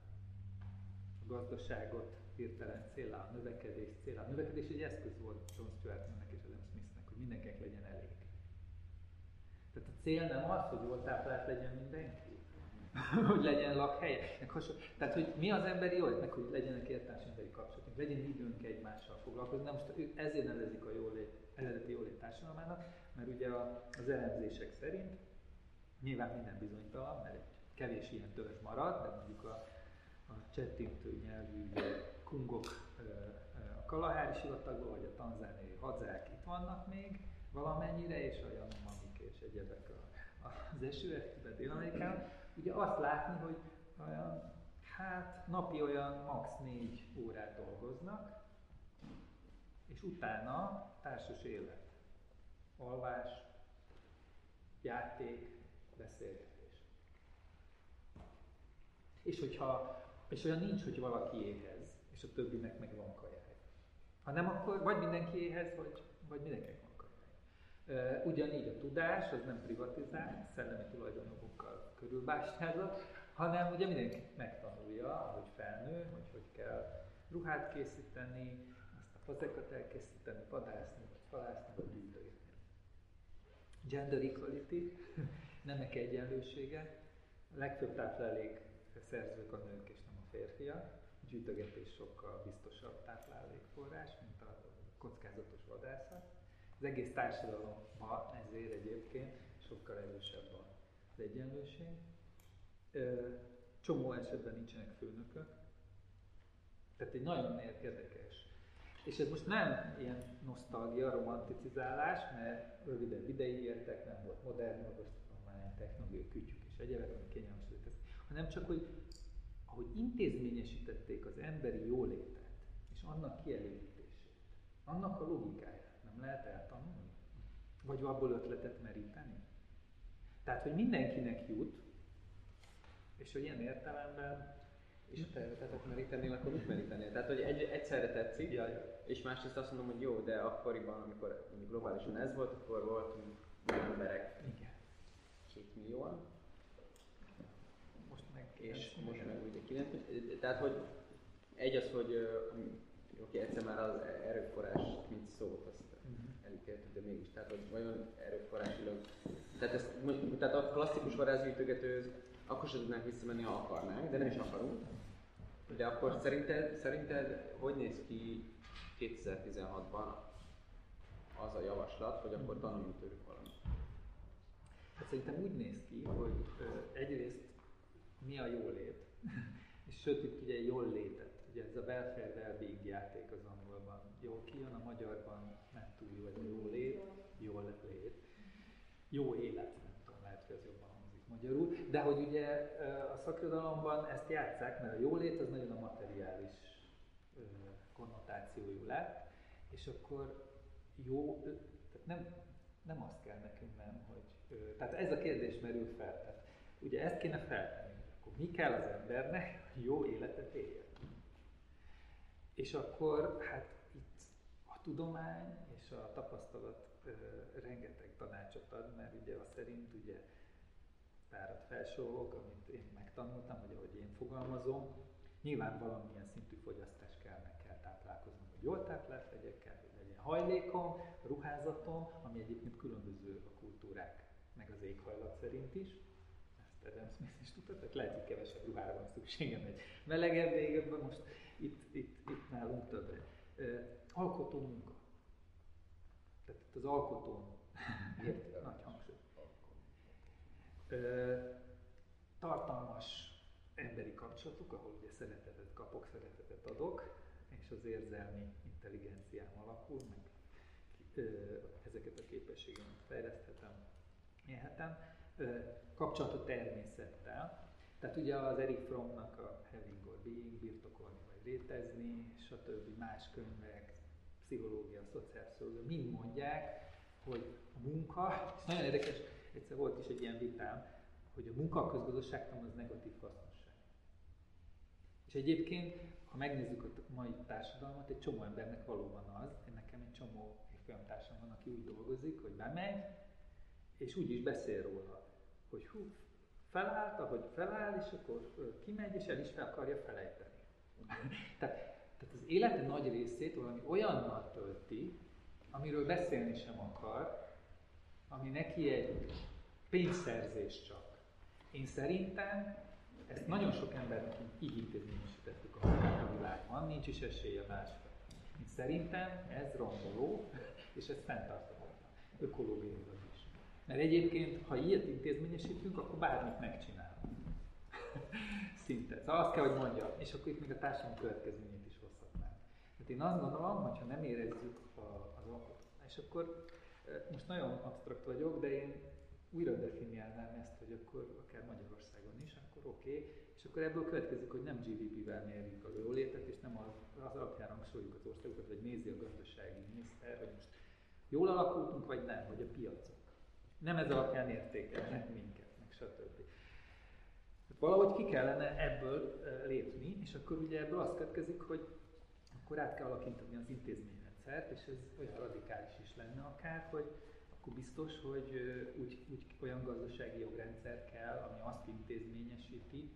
a gazdaságot hirtelen célá, a növekedés célá. A növekedés egy eszköz volt John Stuartnek és Adam Smithnek, hogy mindenkinek legyen elég. Tehát a cél nem az, hogy jól táplált legyen mindenki, hogy legyen lakhely. Tehát, hogy mi az emberi jó, meg hogy legyenek értelmes emberi kapcsolatok, legyen időnk egymással foglalkozni. Na most ők ezért nevezik a jólét, eredeti jólét társadalmának, mert ugye az elemzések szerint nyilván minden bizonytalan, mert egy kevés ilyen törzs marad, de mondjuk a, a csettintő nyelvű kungok a Kalahári sivatagban, vagy a tanzániai hadzák itt vannak még valamennyire, és a Yanomamik és egyebek az esőerdőben Dél-Amerikán, ugye azt látni, hogy olyan, hát napi olyan max. négy órát dolgoznak, és utána társas élet. Alvás, játék, beszélgetés. És hogyha, és olyan nincs, hogy valaki éhez, és a többinek meg van kajája. Ha nem, akkor vagy mindenki éhez, vagy, vagy mindenkinek van kajája. Ugyanígy a tudás, az nem privatizált, szellemi tulajdonokokkal körülbástyázott, hanem ugye mindenki megtanulja, hogy felnő, hogy hogy kell ruhát készíteni, azt a fazekat elkészíteni, vadászni, vagy halászni, vagy gyűjtögetni. Gender equality, nemek egyenlősége, a legfőbb táplálék szerzők a nők és nem a férfiak, gyűjtögetés sokkal biztosabb táplálékforrás, mint a kockázatos vadászat. Az egész társadalomban ezért egyébként sokkal erősebb az egyenlőség. Csomó esetben nincsenek főnökök. Tehát egy nagyon érdekes. És ez most nem ilyen nosztalgia, romanticizálás, mert rövidebb ideig értek, nem volt modern, magas technológiai kütyük és egyebek, ami kényelmes hanem csak, hogy ahogy intézményesítették az emberi jólétet, és annak kielégítését, annak a logikáját nem lehet eltanulni? Vagy abból ötletet meríteni? Tehát, hogy mindenkinek jut, és hogy ilyen értelemben és te ötletet merítenél, akkor mit merítenél? Tehát, hogy egy, egyszerre tetszik, ja, ja. és másrészt azt mondom, hogy jó, de akkoriban, amikor globálisan ez volt, akkor voltunk emberek. Igen. Két millióan, és most meg ugye 90. Tehát, hogy egy az, hogy oké, egyszer már az erőforrás, mint szót, azt uh-huh. elítéltük, de mégis. Tehát, hogy vajon erőforrásilag... Tehát, ezt, tehát a klasszikus varázsgyűjtögetőhöz akkor sem tudnánk visszamenni, ha akarnánk, de nem is akarunk. De akkor szerinted, szerinted hogy néz ki 2016-ban az a javaslat, hogy akkor tanuljunk tőlük valamit? Hát szerintem úgy néz ki, hogy egyrészt mi a jólét, és sőt itt ugye jól létet, ugye ez a welfare well játék az angolban. Jól kijön, a magyarban nem túl jó, ez a jó lét, jól lét, jó élet, nem tudom, lehet, hogy ez jobban hangzik magyarul, de hogy ugye a szakirodalomban ezt játszák, mert a jólét az nagyon a materiális konnotációjú lett, és akkor jó, tehát nem, nem azt kell nekünk, nem, hogy, tehát ez a kérdés merül fel, tehát ugye ezt kéne feltenni, mi kell az embernek, hogy jó életet éljen. És akkor hát itt a tudomány és a tapasztalat ö, rengeteg tanácsot ad, mert ugye azt szerint ugye párat felsorolok, amit én megtanultam, vagy ahogy én fogalmazom, nyilván valamilyen szintű fogyasztás kell, meg kell táplálkoznom, hogy jól táplált legyek, kell, hogy legyen hajlékom, ruházatom, ami egyébként különböző a kultúrák, meg az éghajlat szerint is. Adam Smith is tudta, tehát lehet, hogy kevesebb ruhára van szükségem egy melegebb végebben, most itt, itt, itt nálunk többre. Alkotó munka. Tehát itt az alkotón nagy hangsúly. Tartalmas emberi kapcsolatok, ahol ugye szeretetet kapok, szeretetet adok, és az érzelmi intelligenciám alakul, meg ezeket a képességeket fejleszthetem, élhetem. Kapcsolat a természettel. Tehát ugye az Eric Frommnak a Having or Being, birtokolni vagy rétezni, stb. más könyvek, pszichológia, szociálpszichológia, mind mondják, hogy a munka, és nagyon érdekes, egyszer volt is egy ilyen vitám, hogy a munka a közgazdaságtan az negatív hasznosság. És egyébként, ha megnézzük a mai társadalmat, egy csomó embernek valóban az, nekem egy csomó évfolyamtársam van, aki úgy dolgozik, hogy bemegy, és úgy is beszél róla, hogy hú, felállt, ahogy feláll, és akkor kimegy, és el is fel akarja felejteni. tehát, tehát az élete nagy részét valami olyannal tölti, amiről beszélni sem akar, ami neki egy pénzszerzés csak. Én szerintem ezt nagyon sok embernek így intézményesítettük a világban, nincs is esélye másra. Én szerintem ez romboló, és ez fenntarthatatlan, ökológiailag is. Mert egyébként, ha ilyet intézményesítünk, akkor bármit megcsinálunk. Szinte. Szóval azt kell, hogy mondja, és akkor itt még a társadalmi következményét is hozhatnánk. Tehát én azt gondolom, hogy ha nem érezzük a, az alkotót, és akkor most nagyon absztrakt vagyok, de én újra definiálnám ezt, hogy akkor akár Magyarországon is, akkor oké, okay, és akkor ebből következik, hogy nem GDP-vel mérjük a jólétet, és nem az, az alapján rangsoljuk az országokat, vagy nézi a gazdasági miniszter, hogy most jól alakultunk, vagy nem, vagy a piacok. Nem ez alapján értékelnek minket, meg stb. Hát valahogy ki kellene ebből lépni, és akkor ugye ebből azt következik, hogy akkor át kell alakítani az intézményrendszert, és ez olyan radikális is lenne akár, hogy akkor biztos, hogy úgy, úgy olyan gazdasági jogrendszer kell, ami azt intézményesíti,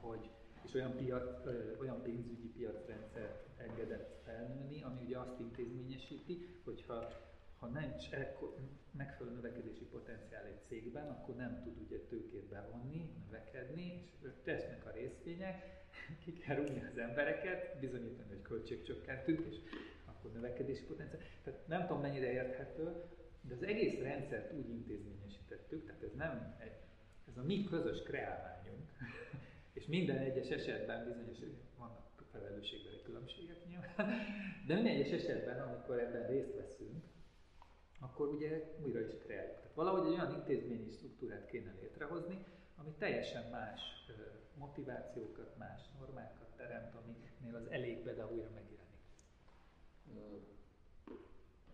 hogy és olyan, piac, olyan pénzügyi piacrendszer engedett felnőni, ami ugye azt intézményesíti, hogyha ha nincs megfelelő növekedési potenciál egy cégben, akkor nem tud ugye tőkét bevonni, növekedni, és tesznek a részvények, ki kell rúgni az embereket, bizonyítani, hogy költségcsökkentünk, és akkor növekedési potenciál. Tehát nem tudom mennyire érthető, de az egész rendszert úgy intézményesítettük, tehát ez nem egy, ez a mi közös kreálványunk, és minden egyes esetben bizonyos, vannak felelősségbeli különbségek nyilván, de minden egyes esetben, amikor ebben részt veszünk, akkor ugye újra is kreáljuk. Tehát valahogy egy olyan intézményi struktúrát kéne létrehozni, ami teljesen más motivációkat, más normákat teremt, amiknél az elég újra megjelenik.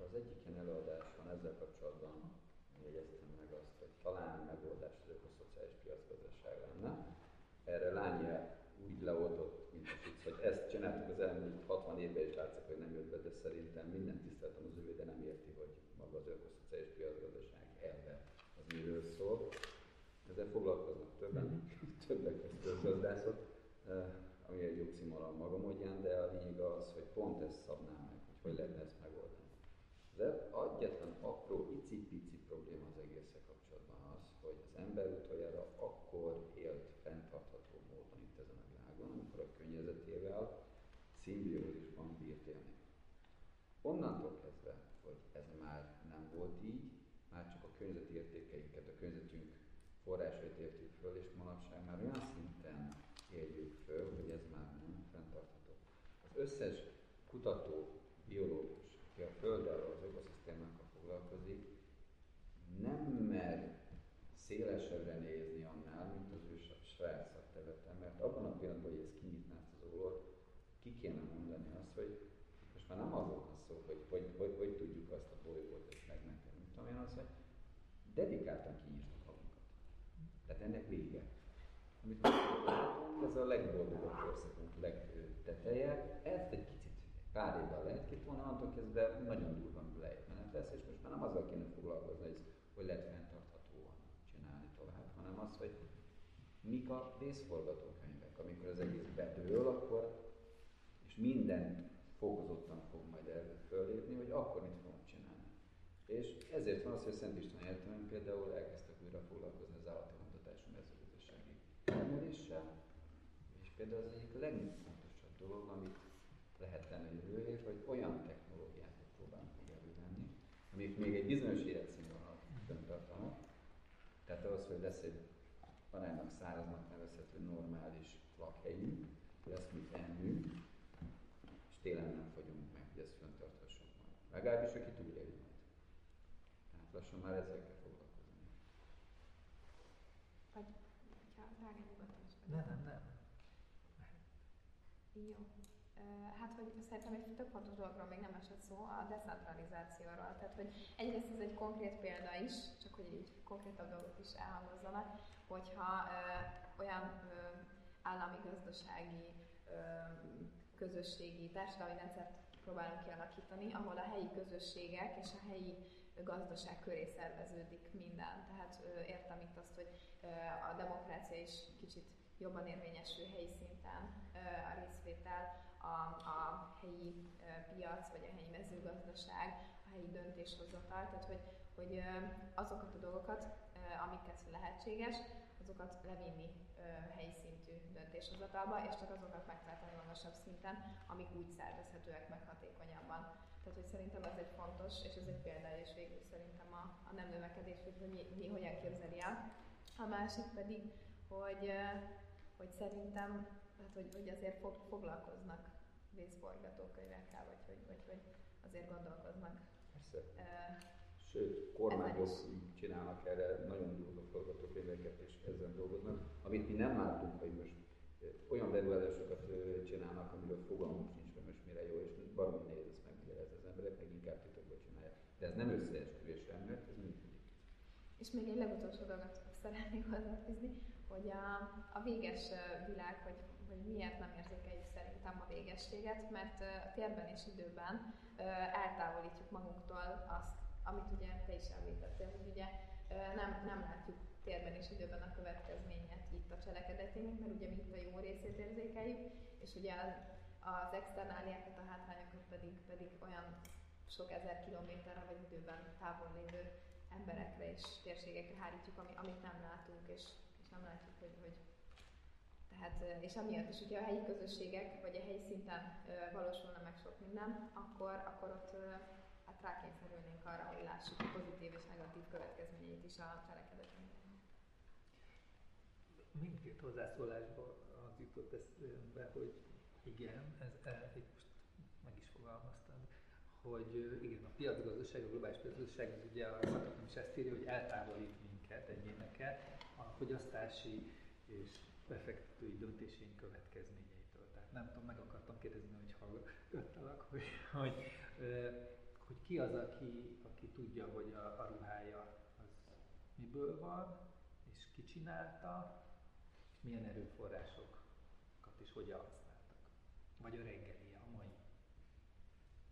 Az egyik ilyen előadáson ezzel kapcsolatban jegyeztem meg azt, hogy talán megoldás az ökoszociális piacgazdaság lenne. Erre Lányja úgy leoltott, mint a fic, hogy ezt csináltuk az elmúlt 60 évben, és látszik, hogy nem jött be, de szerintem minden tiszteltem az övé, de nem érti, hogy maga az ökoszociális piacgazdaság elve az miről szól. Ezzel foglalkoznak többen, mm-hmm. többek között közgazdászok, eh, ami egy oximoron maga módján, de a lényeg az, hogy pont ezt szabná meg, hogy hogy lehetne ezt megoldani. De egyetlen apró, icipici probléma az egészek kapcsolatban az, hogy az ember utoljára akkor élt fenntartható módon itt ezen a világon, amikor a környezetével szimbiózisban bírt élni. Onnantól kezdve, hogy ez már nem volt így, már csak a környezeti értékeinket, a környezetünk forrásait értjük föl, és manapság már olyan szinten éljük föl, hogy ez már nem fenntartható. összes kutató, biológus, aki a Földdel, az ökoszisztémákkal foglalkozik, nem mer szélesebbre nézni annál, mint az ő saját szakterületen, mert abban a pillanatban, hogy ez kinyitná ezt az ólort, ki kéne mondani azt, hogy most már nem arról van szó, hogy hogy, hogy, hogy tudjuk azt a bolygót ezt megmenteni, mint tudom én azt, hogy dedikáltan kinyitjuk magunkat. Tehát ennek vége. Amit látunk, ez a legboldogabb korszakunk legteteje, ezt egy kicsit pár évvel lehet két volna, attól kezdve nagyon durva lejtmenet lesz, és most már nem azzal kéne foglalkozni, hogy, hogy lehet fenntarthatóan csinálni tovább, hanem az, hogy mik a vészforgatókönyvek, amikor az egész bedől, akkor, és minden fokozottan fog majd erről fölépni, hogy akkor mit fogunk csinálni. És ezért van az, hogy a Szent István például elkezdtek újra foglalkozni termeléssel, és például az egyik legfontosabb dolog, amit lehet tenni jövőért, hogy olyan technológiákat próbálunk elővenni, amik még egy bizonyos életszínvonalat tartanak. Tehát az, hogy lesz egy aránylag száraznak nevezhető normális lakhelyünk, lesz mit ennünk, és télen nem fogyunk meg, hogy ezt fenntarthassuk majd. Legalábbis, aki túléli majd. Tehát lassan már ezzel kell foglalkozni. Vagy, ha drága nyugodtan Nem, nem, nem. Jó. Hát, hogy szerintem egy több fontos dologról még nem esett szó, a decentralizációról. Tehát, hogy egyrészt ez egy konkrét példa is, csak hogy így konkrétabb dolgok is elhangozzanak, hogyha ö, olyan ö, állami gazdasági, ö, közösségi, társadalmi rendszert próbálunk kialakítani, ahol a helyi közösségek és a helyi gazdaság köré szerveződik minden. Tehát ö, értem itt azt, hogy ö, a demokrácia is kicsit jobban érvényesül helyi szinten, a részvétel, a, a helyi piac, vagy a helyi mezőgazdaság, a helyi döntéshozatal, tehát hogy, hogy azokat a dolgokat, amiket lehetséges, azokat levinni helyi szintű döntéshozatalba, és csak azokat megtartani magasabb szinten, amik úgy szervezhetőek meg hatékonyabban. Tehát, hogy szerintem ez egy fontos, és ez egy példa is végül szerintem a, a nem növekedés, hogy mi, mi hogyan képzeli el. A másik pedig, hogy, hogy szerintem, hát, hogy, hogy azért fog, foglalkoznak vészforgatókönyvekkel, vagy hogy, vagy, hogy azért gondolkoznak. Persze. Sőt, kormányok csinálnak erre nagyon durva forgatókönyveket, és ezzel dolgoznak, amit mi nem látunk, hogy most olyan beruházásokat csinálnak, amiről fogalmunk sincs, hogy most mire jó, és valami nehéz ezt megmagyarázni az emberek, meg inkább titokban csinálják. De ez nem összeesküvés mert ez működik. És még egy legutolsó dolgot szeretnék hozzáfűzni, hogy a, a véges világ, hogy, hogy miért nem érzékeljük szerintem a végességet, mert a térben és időben eltávolítjuk magunktól azt, amit ugye te is említettél, hogy ugye nem, nem látjuk térben és időben a következményet itt a cselekedetének, mert ugye mi itt a jó részét érzékeljük, és ugye az externáliákat, a hátrányokat pedig, pedig olyan sok ezer kilométerre vagy időben távol lévő emberekre és térségekre hárítjuk, ami, amit nem látunk, és nem látjuk, hogy, hogy tehát, és amiatt is, hogyha a helyi közösségek, vagy a helyi szinten valósulna meg sok minden, akkor, akkor ott hát rákényszerülnénk arra, hogy lássuk a pozitív és negatív következményeit is a cselekedetünknek. Mindkét hozzászólásban az jutott eszembe, hogy igen, ez, ez, itt most meg is fogalmaztam, hogy igen, a piacgazdaság, a globális piacgazdaság, az ugye a szakértőm is ezt írja, hogy eltávolít minket, egyéneket fogyasztási és befektetői döntéseink következményeitől. Tehát nem tudom, meg akartam kérdezni, hogy hallgattalak, hogy, hogy, hogy ki az, aki, aki tudja, hogy a, a ruhája az miből van, és ki csinálta, és milyen erőforrásokat is hogyan használtak. Vagy a reggeli, a mai.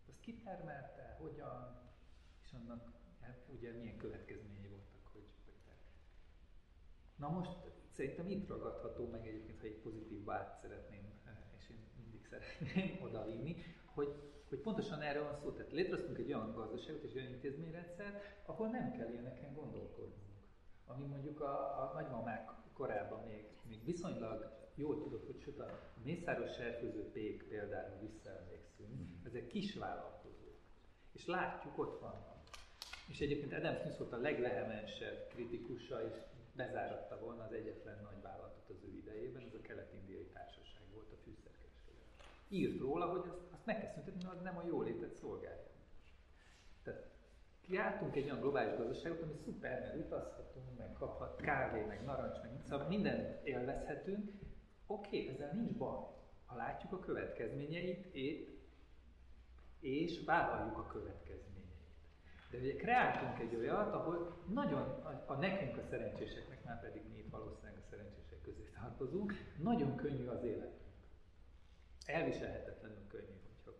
Azt kitermelte, hogyan, és annak hát ugye milyen következményei voltak, hogy, hogy te. Na most szerintem itt ragadható meg egyébként, ha egy pozitív vált szeretném, és én mindig szeretném odavinni, hogy, hogy pontosan erről van szó. Tehát létrehoztunk egy olyan gazdaságot és olyan intézményrendszer, ahol nem kell ilyeneken gondolkodnunk. Ami mondjuk a, a nagymamák korában még, még viszonylag jól tudod, hogy sőt a mészáros serfőző pék például visszaemlékszünk, mm. ezek kis vállalkozók. És látjuk, ott vannak. És egyébként Adam Smith volt a leglehemensebb kritikusa, és bezáratta volna az egyetlen nagy vállalatot az ő idejében, ez a kelet-indiai társaság volt a fűszerkereskedelem. írt róla, hogy azt, azt meg kell szüntetni, mert az nem a jólétet szolgálja. Tehát kiálltunk egy olyan globális gazdaságot, ami szuper, mert utazhatunk, meg kaphat kávé, meg narancs, meg szóval mindent élvezhetünk. Oké, okay, ezzel nincs baj, ha látjuk a következményeit, és vállaljuk a következményeit. De ugye kreáltunk egy olyat, ahol nagyon, a, a nekünk a szerencséseknek, már pedig mi itt valószínűleg a szerencsések közé tartozunk, nagyon könnyű az életünk. Elviselhetetlenül könnyű, hogyha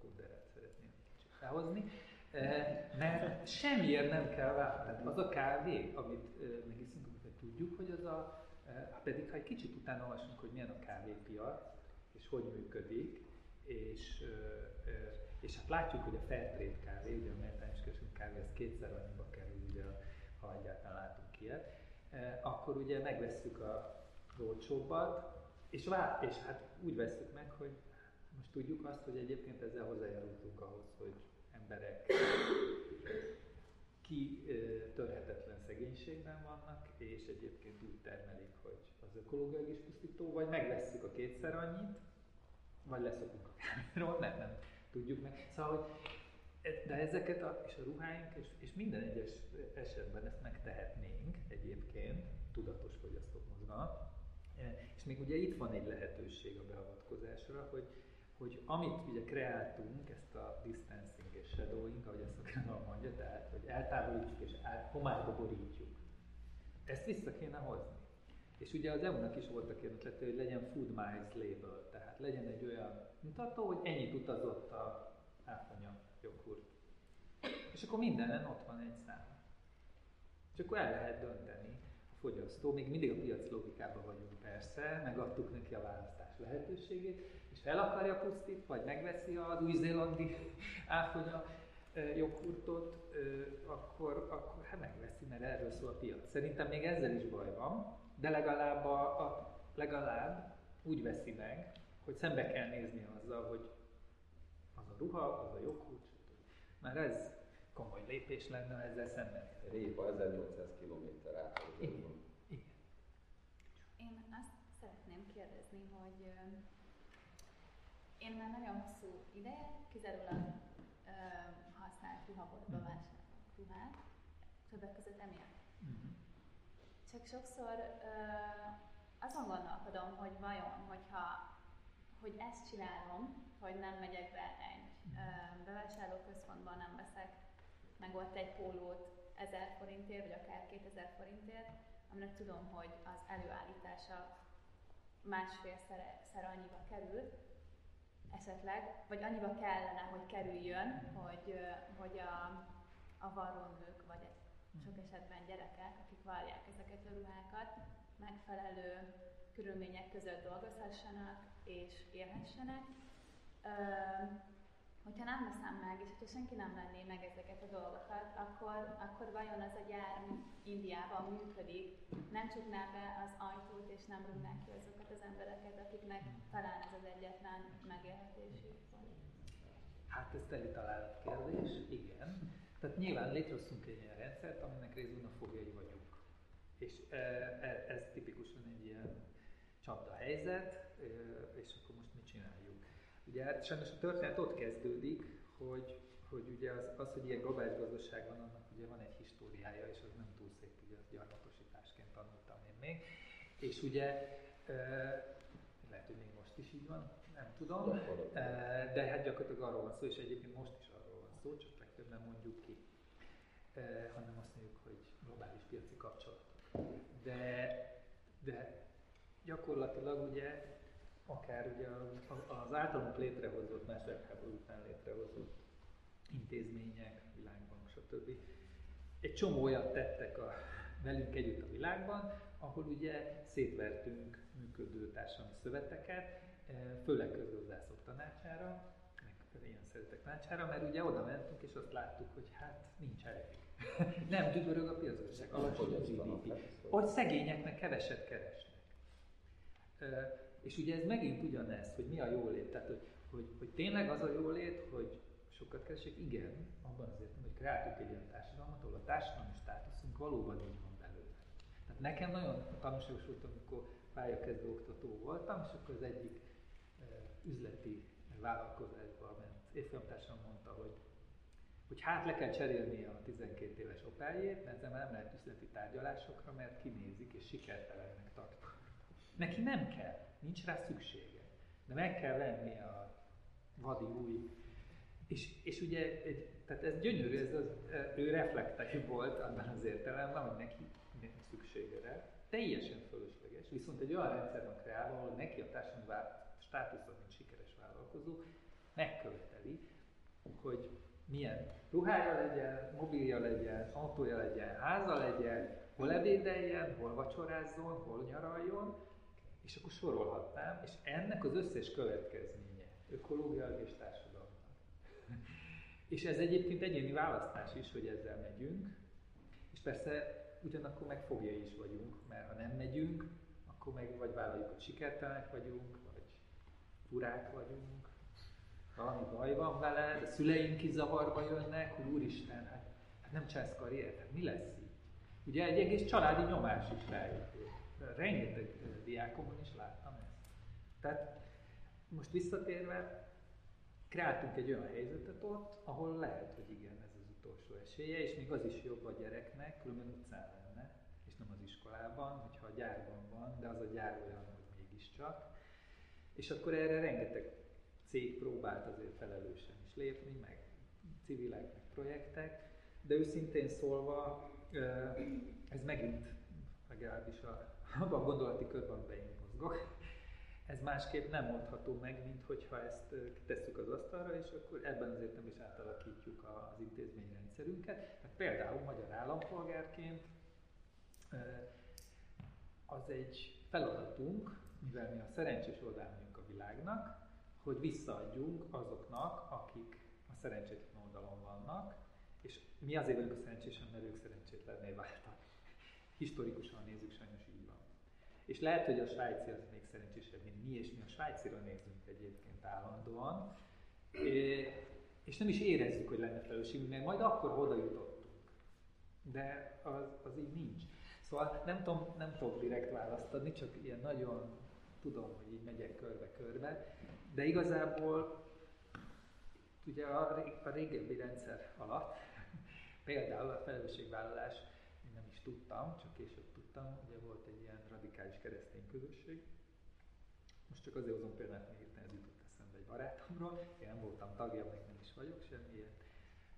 egy kicsit felhozni. Eh, mert semmiért nem kell. Tehát az a kávé, amit eh, megiszunk, hogy tudjuk, hogy az a, eh, pedig ha egy kicsit utána olvasunk, hogy milyen a kávépiac, és hogy működik, és, és hát látjuk, hogy a Fairtrade kávé, ugye a méltányos kereskedelmi kávé, ez kétszer annyiba kerül, ugye, ha egyáltalán látunk ilyet, akkor ugye megveszük a olcsóbbat, és, vár, és hát úgy veszük meg, hogy most tudjuk azt, hogy egyébként ezzel hozzájárultunk ahhoz, hogy emberek ki törhetetlen szegénységben vannak, és egyébként úgy termelik, hogy az ökológiai is pusztító, vagy megvesszük a kétszer annyit, vagy leszokunk a kávéról, nem, nem tudjuk meg. Szóval, hogy e, de ezeket a, és a ruháink, és, és minden egyes esetben ezt megtehetnénk egyébként, tudatos fogyasztók mozgalma. E, és még ugye itt van egy lehetőség a beavatkozásra, hogy, hogy amit ugye kreáltunk, ezt a distancing és shadowing, ahogy ezt a mondja, tehát hogy eltávolítjuk és el, homályba borítjuk. Ezt vissza kéne hozni. És ugye az EU-nak is voltak ilyen ötlete, hogy legyen food miles label, tehát legyen egy olyan mutató, hogy ennyit utazott a áfonya joghurt. És akkor mindenen ott van egy szám. És akkor el lehet dönteni a fogyasztó, még mindig a piac logikában vagyunk persze, megadtuk neki a választás lehetőségét, és el akarja pusztít, vagy megveszi az új-zélandi áfonya joghurtot, akkor, akkor hát megveszi, mert erről szól a piac. Szerintem még ezzel is baj van, de legalább, a, a, legalább úgy veszi meg, hogy szembe kell nézni azzal, hogy az a ruha, az a joghurt, már ez komoly lépés lenne ezzel szemben. Répa 1800 km át. Igen. Én azt szeretném kérdezni, hogy én már nagyon hosszú ideje kizárólag használt ruhaboltba mhm. vásárolok ruhát, többek között emiatt. Uh-huh. Csak sokszor azon gondolkodom, hogy vajon, hogyha hogy ezt csinálom, hogy nem megyek be egy bevásárlóközpontban, nem veszek meg ott egy pólót 1000 forintért, vagy akár 2000 forintért, aminek tudom, hogy az előállítása másfélszer annyiba kerül, esetleg, vagy annyiba kellene, hogy kerüljön, hogy, hogy a, a varrónők, vagy sok esetben gyerekek, akik várják ezeket a ruhákat, megfelelő körülmények között dolgozhassanak és élhessenek. hogyha nem veszem meg, és hogyha senki nem venné meg ezeket a dolgokat, akkor, akkor vajon az a gyár Indiában működik, nem csukná be az ajtót, és nem rúgnák ki azokat az embereket, akiknek talán ez az egyetlen megélhetési Hát ez teli találat kérdés, igen. Tehát nyilván létrehoztunk egy ilyen rendszert, aminek részben a fogjai vagyunk. És ez, ez tipikusan egy ilyen csapda helyzet, és akkor most mit csináljunk? Ugye hát sajnos a történet ott kezdődik, hogy, hogy ugye az, az, hogy ilyen globális gazdaság van, annak ugye van egy históriája, és az nem túl szép, ugye az gyarmatosításként tanultam én még. És ugye, lehet, hogy még most is így van, nem tudom, de hát gyakorlatilag arról van szó, és egyébként most is arról van szó, csak legtöbb nem mondjuk ki, hanem azt mondjuk, hogy globális piaci kapcsolatok. De, de gyakorlatilag ugye akár ugye az általunk létrehozott, második háború után létrehozott intézmények, világbank, stb. Egy csomó olyat tettek a, velünk együtt a világban, ahol ugye szétvertünk működő társadalmi szöveteket, eh, főleg közgazdászok tanácsára, meg ilyen szeretek tanácsára, mert ugye oda mentünk és azt láttuk, hogy hát nincs elég. Nem dübörög a piacgazdaság, alacsony a GDP. Hogy szegényeknek keveset keresnek. És ugye ez megint ugyanez, hogy mi a jólét. Tehát, hogy, hogy, hogy tényleg az a jólét, hogy sokat keresek, igen, abban az értem, hogy kreáltuk egy olyan társadalmat, ahol a társadalmi státuszunk valóban így van belőle. Tehát nekem nagyon tanulságos volt, amikor pályakezdő oktató voltam, és akkor az egyik üzleti vállalkozásba ment. Évfolyamtársam mondta, hogy, hogy hát le kell cserélni a 12 éves Opeljét, mert ezzel nem lehet üzleti tárgyalásokra, mert kinézik és sikertelennek tartja. Neki nem kell, nincs rá szüksége. De meg kell venni a vadi új. És, és ugye, egy, tehát ez gyönyörű, ez az, ő reflektálja volt abban az értelemben, hogy neki nincs szüksége rá. Teljesen fölösleges, viszont egy olyan rendszer van kreálva, ahol neki a társadalmi státusza, mint sikeres vállalkozó, megköveteli, hogy milyen ruhája legyen, mobilja legyen, autója legyen, háza legyen, hol ebédeljen, hol vacsorázzon, hol nyaraljon, és akkor sorolhatnám, és ennek az összes következménye, ökológiai és társadalmi. és ez egyébként egyéni választás is, hogy ezzel megyünk, és persze ugyanakkor meg fogja is vagyunk, mert ha nem megyünk, akkor meg vagy vállaljuk, hogy sikertelenek vagyunk, vagy furák vagyunk, valami baj van vele, de szüleink is zavarba jönnek, hogy úristen, hát, hát nem csinálsz karriert, hát mi lesz így? Ugye egy egész családi nyomás is ráépül. Rengeteg diákomon is láttam ezt. Tehát most visszatérve, kreáltunk egy olyan helyzetet ott, ahol lehet, hogy igen, ez az utolsó esélye, és még az is jobb a gyereknek, különben utcán lenne, és nem az iskolában, hogyha a gyárban van, de az a gyár olyan, hogy mégiscsak. És akkor erre rengeteg cég próbált azért felelősen is lépni, meg civilek, meg projektek, de őszintén szólva ez megint legalábbis a, abban a gondolati körben, amiben én mozgok, ez másképp nem mondható meg, mint hogyha ezt tesszük az asztalra, és akkor ebben az értem is átalakítjuk az intézményrendszerünket. Tehát például magyar állampolgárként az egy feladatunk, mivel mi a szerencsés oldalunk a világnak, hogy visszaadjunk azoknak, akik a szerencsétlen oldalon vannak, és mi azért vagyunk a szerencsésen, mert ők szerencsétlenné váltak. Historikusan nézzük, sajnos így van. És lehet, hogy a svájci az még szerencsésebb, mint mi, és mi a svájcira nézünk egyébként állandóan, és nem is érezzük, hogy lenne felelősségünk, mert majd akkor oda jutottunk. De az, az így nincs. Szóval nem tudom, nem tudok direkt választ adni, csak ilyen nagyon tudom, hogy így megyek körbe-körbe, de igazából ugye a, a régebbi rendszer alatt, például a felelősségvállalás, én nem is tudtam, csak később tudtam, ugye volt egy ilyen radikális keresztény közösség. Most csak azért hozom példát, mert hirtelen ez jutott eszembe egy barátomról. Én nem voltam tagja, meg nem is vagyok semmilyen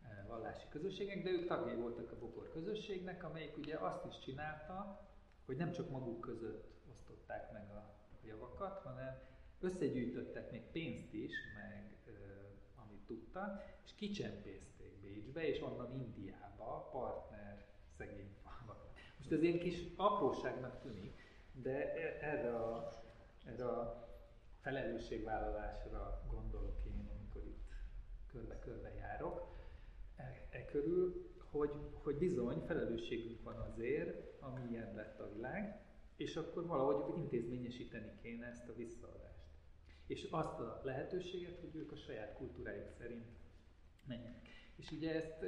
eh, vallási közösségek, de ők tagjai voltak a Bokor közösségnek, amelyik ugye azt is csinálta, hogy nem csak maguk között osztották meg a javakat, hanem összegyűjtöttek még pénzt is, meg ö, amit tudtak, és kicsempészték Bécsbe, és onnan Indiába, partner szegény Most ez ilyen kis apróságnak tűnik, de e, erre a, erre a felelősségvállalásra gondolok én, amikor itt körbe-körbe járok, e, e körül, hogy, hogy bizony felelősségünk van azért, ami ilyen lett a világ, és akkor valahogy intézményesíteni kéne ezt a visszaadást. És azt a lehetőséget, hogy ők a saját kultúrájuk szerint menjenek. És ugye ezt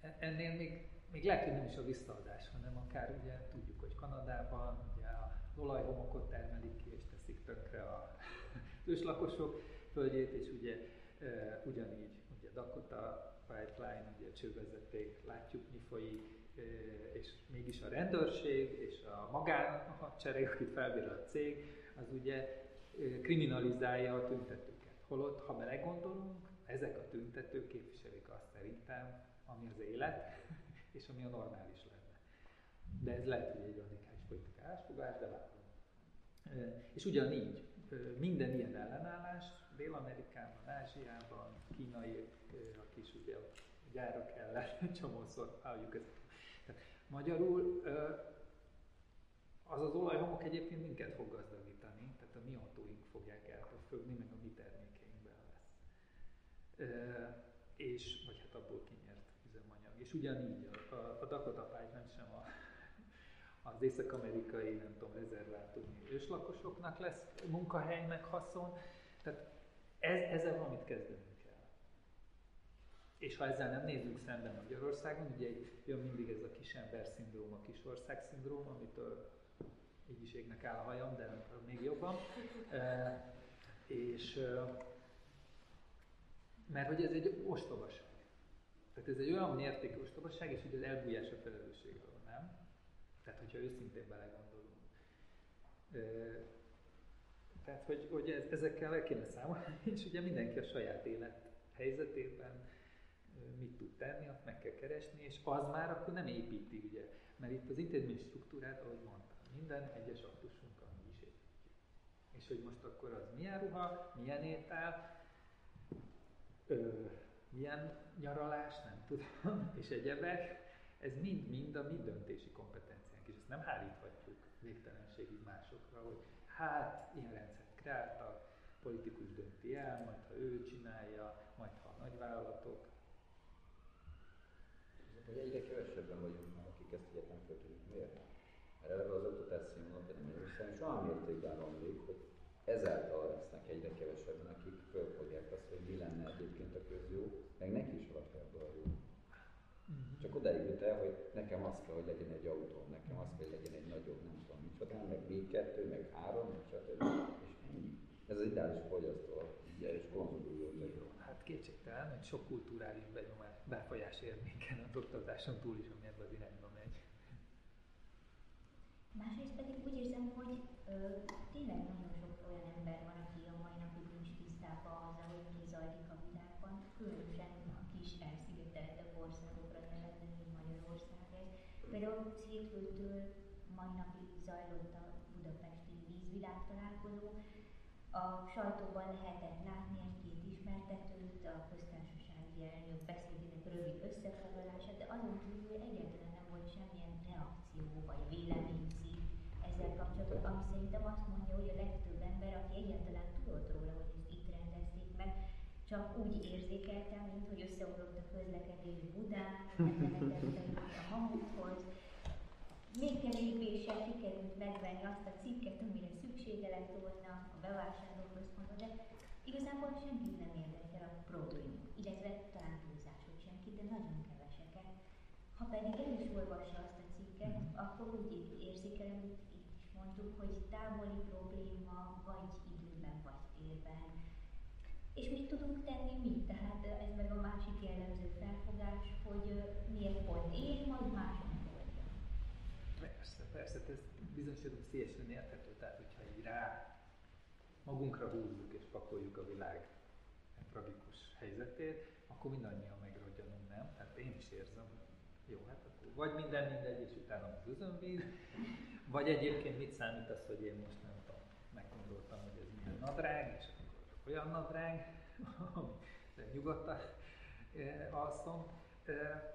e, ennél még, még lehet, hogy nem is a visszaadás, hanem akár ugye tudjuk, hogy Kanadában ugye az olajhomokot termelik ki, és teszik tönkre a őslakosok földjét, és ugye e, ugyanígy ugye Dakota Pipeline, ugye csővezeték, látjuk mi folyik, és mégis a rendőrség és a magánhadsereg, akit felbír a cég, az ugye kriminalizálja a tüntetőket. Holott, ha belegondolunk, ezek a tüntetők képviselik azt szerintem, ami az élet, és ami a normális lenne. De ez lehet, hogy egy radikális politikai állásfogás, de látom. És ugyanígy minden ilyen ellenállás Dél-Amerikában, Ázsiában, kínai, aki is ugye a gyárak ellen csomószor halljuk ezt Magyarul az az olajhomok egyébként minket fog gazdagítani, tehát a mi autóink fogják elpörfögni, meg a mi termékeinkben lesz. És, vagy hát abból üzemanyag. És ugyanígy a, a, a Dakota Pipeline sem a, az észak-amerikai, nem tudom, rezervátumú őslakosoknak lesz munkahely, meg haszon. Tehát ez, ezzel valamit kezdeni és ha ezzel nem nézünk szemben Magyarországon, ugye jön mindig ez a kisember szindróma, a kisország szindróma, amitől így is égnek áll a hajam, de még jobban. E, és, Mert hogy ez egy ostobaság. Tehát ez egy olyan mértékű ostobaság, és ugye az elbújás a felelősségről, nem? Tehát, hogyha őszintén belegondolunk. Tehát, hogy, hogy ez, ezekkel el kéne számolni, és ugye mindenki a saját élet helyzetében mit tud tenni, azt meg kell keresni, és az már akkor nem építi, ugye. Mert itt az intézmény struktúrát, ahogy mondtam, minden egyes aktusunkkal mi is építjük. És hogy most akkor az milyen ruha, milyen étel, milyen nyaralás, nem tudom, és egyebek, ez mind-mind a mi döntési kompetenciánk, és ezt nem háríthatjuk végtelenségig másokra, hogy hát ilyen rendszert kreáltak, politikus dönti el, majd ha ő csinálja, majd ha a nagyvállalatok. Hogy egyre kevesebben vagyunk, akik ezt egyetlen fel tudjuk mérni. Mert eleve az oktatás színvonal Magyarországon és olyan mértékben romlik, hogy ezáltal lesznek egyre kevesebben, akik fölfogják azt, hogy mi lenne egyébként a közjó, meg neki is alapjában a jó. Mhm. Csak odáig jut el, hogy nekem az kell, hogy legyen egy autó, nekem az kell, hogy legyen egy nagyobb, nem tudom micsoda, meg még kettő, meg három, meg stb. És ennyi. Ez az ideális fogyasztó, ugye, és konzumuló Hát kétségtelen, hogy sok kulturális benyomás, befolyás érnéken az oktatáson túl is, ami ebbe az irányba megy. Másrészt pedig úgy érzem, hogy ö, tényleg nagyon sok olyan ember van, aki a mai napig nincs tisztában azzal, hogy mi zajlik a világban, különösen a kis elszigeteltebb országokra jellemző, mint Magyarország ez. Például hétfőtől mai napig zajlott a budapesti vízvilág találkozó, a sajtóban lehetett látni egy-két ismertetőt, a köztársasági elnök beszédének rövid összefoglalását, de azon kívül egyáltalán nem volt semmilyen reakció vagy véleménycím ezzel kapcsolatban, ami szerintem azt mondja, hogy a legtöbb ember, aki egyáltalán tudott róla, hogy ezt itt rendezték meg, csak úgy érzékelte, mint hogy összeomlott a közlekedés Budán, nem a Mamuthoz, még kevésbé sikerült megvenni azt a cikket, amire szüksége lett volna a bevásárlóközpontban, de igazából senki nem érdekel a probléma, illetve talán túlzás, hogy senki, de nagyon keveseket. Ha pedig el is olvassa azt a cikket, akkor úgy érzékelem, hogy itt is mondtuk, hogy távoli probléma vagy. És mit tudunk tenni mi? Tehát ez meg a másik jellemző felfogás, hogy miért pont én, majd mások persze, ez bizonyos szélesen érthető, tehát hogyha így rá magunkra húzzuk és pakoljuk a világ tragikus helyzetét, akkor mindannyian megrodjanunk, nem? Tehát én is érzem, jó, hát akkor vagy minden mindegy, és utána az özönvíz, vagy egyébként mit számít az, hogy én most nem tudom, meggondoltam, hogy ez milyen nadrág, és olyan nadrág, de nyugodtan eh, alszom. Eh,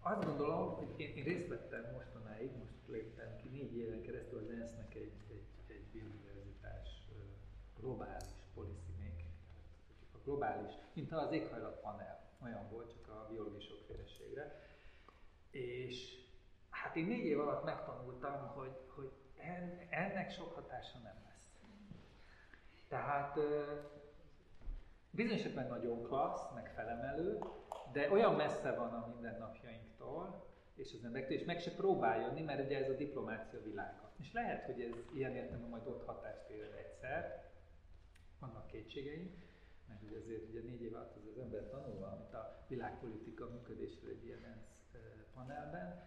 azt gondolom, hogy én, én részt vettem mostanáig, most léptem ki négy éven keresztül az ENSZ-nek egy, egy, egy biodiverzitás globális policy making. A globális, mint az éghajlat panel, olyan volt, csak a biológiai sokféleségre. És hát én négy év alatt megtanultam, hogy, hogy ennek sok hatása nem lesz. Tehát bizonyos esetben nagyon klassz, meg felemelő, de olyan messze van a mindennapjainktól, és az emberektől, és meg se próbál jönni, mert ugye ez a diplomácia világa. És lehet, hogy ez ilyen értelemben majd ott hatást ér egyszer, vannak kétségeim, mert ugye azért ugye négy év alatt az, az ember tanul valamit a világpolitika működésről egy ilyen ENSZ panelben,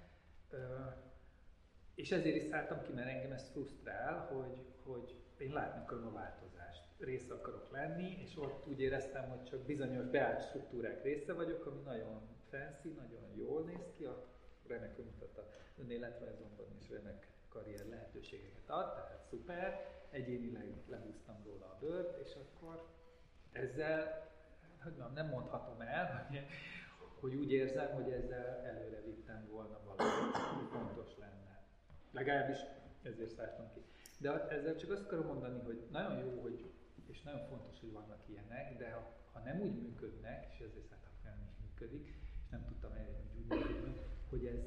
és ezért is szálltam ki, mert engem ez frusztrál, hogy, hogy én látni akarom a változást. Része akarok lenni, és ott úgy éreztem, hogy csak bizonyos beállt struktúrák része vagyok, ami nagyon fancy, nagyon jól néz ki, a remek mutat a önéletrajzomban, és remek karrier lehetőségeket ad, tehát szuper, egyénileg lehúztam róla a bőrt, és akkor ezzel, hogy mondjam, nem mondhatom el, hogy, hogy úgy érzem, hogy ezzel előre vittem volna valamit, hogy fontos lenne. Legalábbis ezért szálltam ki. De ezzel csak azt akarom mondani, hogy nagyon jó, hogy, és nagyon fontos, hogy vannak ilyenek, de ha, ha nem úgy működnek, és ezért nem is működik, és nem tudtam elérni, hogy úgy működnek, hogy ez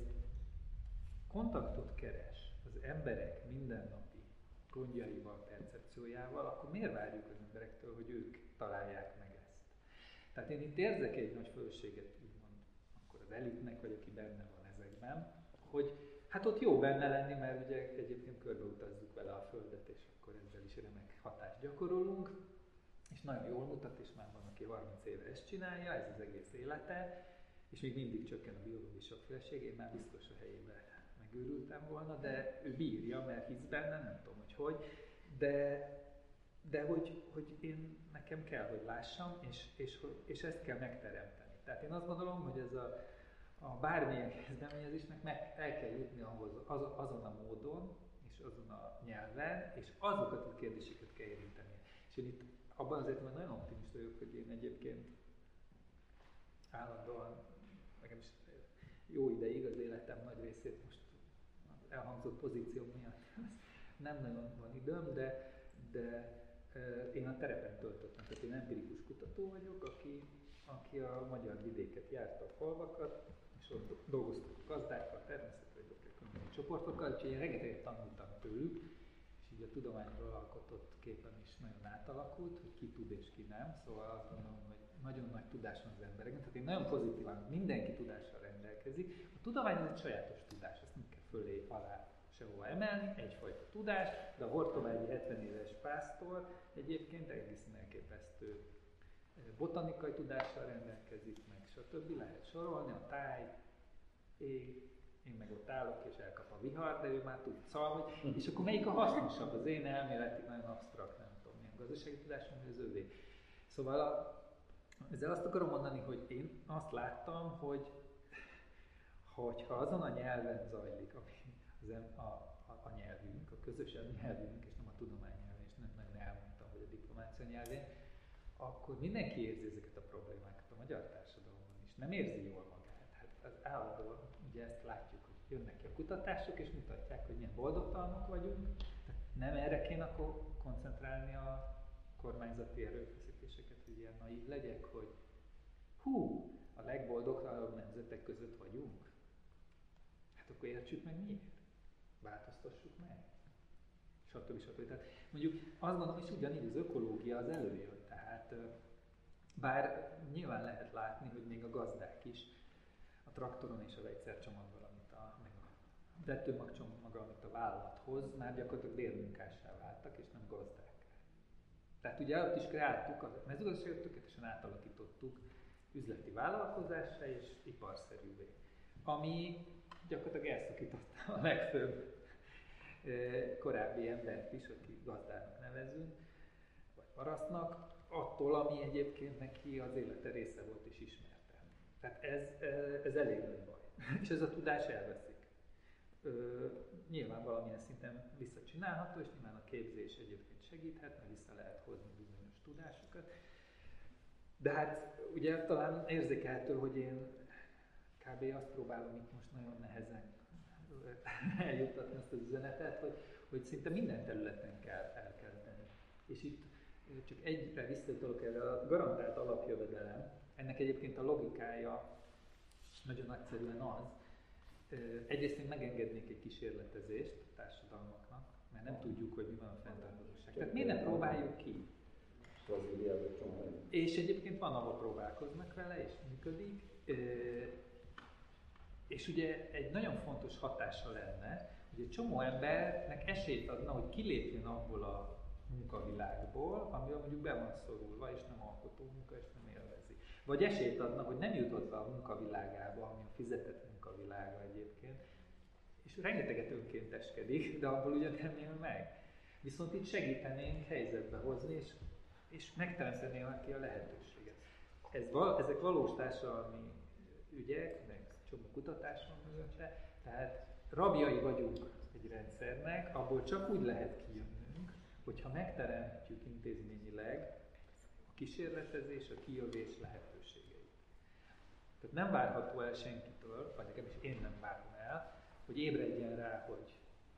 kontaktot keres az emberek mindennapi gondjaival, percepciójával, akkor miért várjuk az emberektől, hogy ők találják meg ezt? Tehát én itt érzek egy nagy fölséget, úgymond, akkor az elitnek, vagy aki benne van ezekben, hogy Hát ott jó benne lenni, mert ugye egyébként körbeutazzuk vele a Földet, és akkor ezzel is remek hatást gyakorolunk, és nagyon jól mutat, és már van, aki 30 éve ezt csinálja, ez az egész élete, és még mindig csökken a biológiai sokféleség, én már biztos a helyében megőrültem volna, de ő bírja, mert hisz benne, nem tudom, hogy hogy, de, de hogy, hogy én nekem kell, hogy lássam, és, és, és ezt kell megteremteni. Tehát én azt gondolom, hogy ez a, a bármilyen kezdeményezésnek meg el kell jutni ahhoz, az, azon a módon, azon a nyelven, és azokat a kérdéseket kell érinteni. És én itt abban azért már nagyon optimista vagyok, hogy én egyébként állandóan, nekem is jó ideig az életem nagy részét most elhangzott pozíció miatt nem nagyon van időm, de, de én a terepen töltöttem, tehát én empirikus kutató vagyok, aki, aki a magyar vidéket járta a falvakat, és ott dolgoztuk gazdákkal, természetvédőkkel, különböző csoportokkal, úgyhogy én rengeteget tanultam tőlük, és így a tudományról alkotott képem is nagyon átalakult, hogy ki tud és ki nem, szóval azt gondolom, hogy nagyon nagy tudás van az embereknek, tehát én nagyon pozitívan, mindenki tudással rendelkezik. A tudomány az egy sajátos tudás, ezt nem kell fölé, alá, sehova emelni, egyfajta tudás, de a Hortobágyi 70 éves pásztor egyébként egészen elképesztő botanikai tudással rendelkezik, meg stb. Lehet sorolni, a táj, ég, én meg ott állok és elkap a vihar, de ő már tud. Hogy, és akkor melyik a hasznosabb? Az én elméleti, nagyon absztrakt, nem tudom, milyen gazdasági tudásom, vagy az övé. Szóval a, ezzel azt akarom mondani, hogy én azt láttam, hogy hogyha azon a nyelven zajlik, ami az a, a, a nyelvünk, a közös nyelvünk, és nem a tudomány nyelven, és nem nagyon elmondtam, hogy a diplomácia nyelvén, akkor mindenki érzi ezeket a problémákat a magyar társadalomban is. Nem érzi jól magát. Hát az állandóan ugye ezt látjuk, hogy kutatások, és mutatják, hogy milyen boldogtalanok vagyunk. Tehát nem erre kéne akkor koncentrálni a kormányzati erőfeszítéseket, hogy ilyen naív legyek, hogy hú, a legboldogtalanabb nemzetek között vagyunk. Hát akkor értsük meg miért változtassuk meg. Stb. stb. Tehát mondjuk azt gondolom, hogy ugyanígy az ökológia az előjön. Tehát bár nyilván lehet látni, hogy még a gazdák is a traktoron és a vegyszercsomaggal, a vetőmagcsomaggal, amit a vállalat hoz, már gyakorlatilag bérmunkássá váltak, és nem gazdák. Tehát ugye ott is kreáltuk, a mezőgazdaságot tökéletesen átalakítottuk üzleti vállalkozásra és iparszerűvé. Ami gyakorlatilag elszakította a legfőbb korábbi embert is, aki gazdának nevezünk, vagy parasztnak, attól, ami egyébként neki az élete része volt és ismerte. Tehát ez, ez elég nagy baj. és ez a tudás elveszik. Ö, nyilván valamilyen szinten visszacsinálható, és nyilván a képzés egyébként segíthet, mert vissza lehet hozni bizonyos tudásokat. De hát ugye talán érzékelhető, hogy én kb. azt próbálom itt most nagyon nehezen eljuttatni azt az üzenetet, hogy, hogy szinte minden területen kell elkezdeni. És itt csak egyre visszatolok erre a garantált alapjövedelem, ennek egyébként a logikája nagyon nagyszerűen az, egyrészt én megengednék egy kísérletezést a társadalmaknak, mert nem tudjuk, hogy mi van a fenntarthatóság. Tehát miért nem próbáljuk ki? És egyébként van, ahol próbálkoznak vele, és működik. És ugye egy nagyon fontos hatása lenne, hogy egy csomó embernek esélyt adna, hogy kilépjen abból a munkavilágból, amivel mondjuk be van szorulva, és nem alkotó munka, és nem. Vagy esélyt adna, hogy nem jutott be a munkavilágába, ami a fizetett munkavilága egyébként, és rengeteget önkénteskedik, de abból ugye nem él meg. Viszont itt segítenénk helyzetbe hozni, és, és megteremteni neki a lehetőséget. Ez, ezek valós társadalmi ügyek, meg csomó kutatás van mögötte, tehát rabjai vagyunk egy rendszernek, abból csak úgy lehet kijönnünk, hogyha megteremtjük intézményileg a kísérletezés, a kijövés lehetőségeit. Tehát nem várható el senkitől, vagy nekem is én nem várom el, hogy ébredjen rá, hogy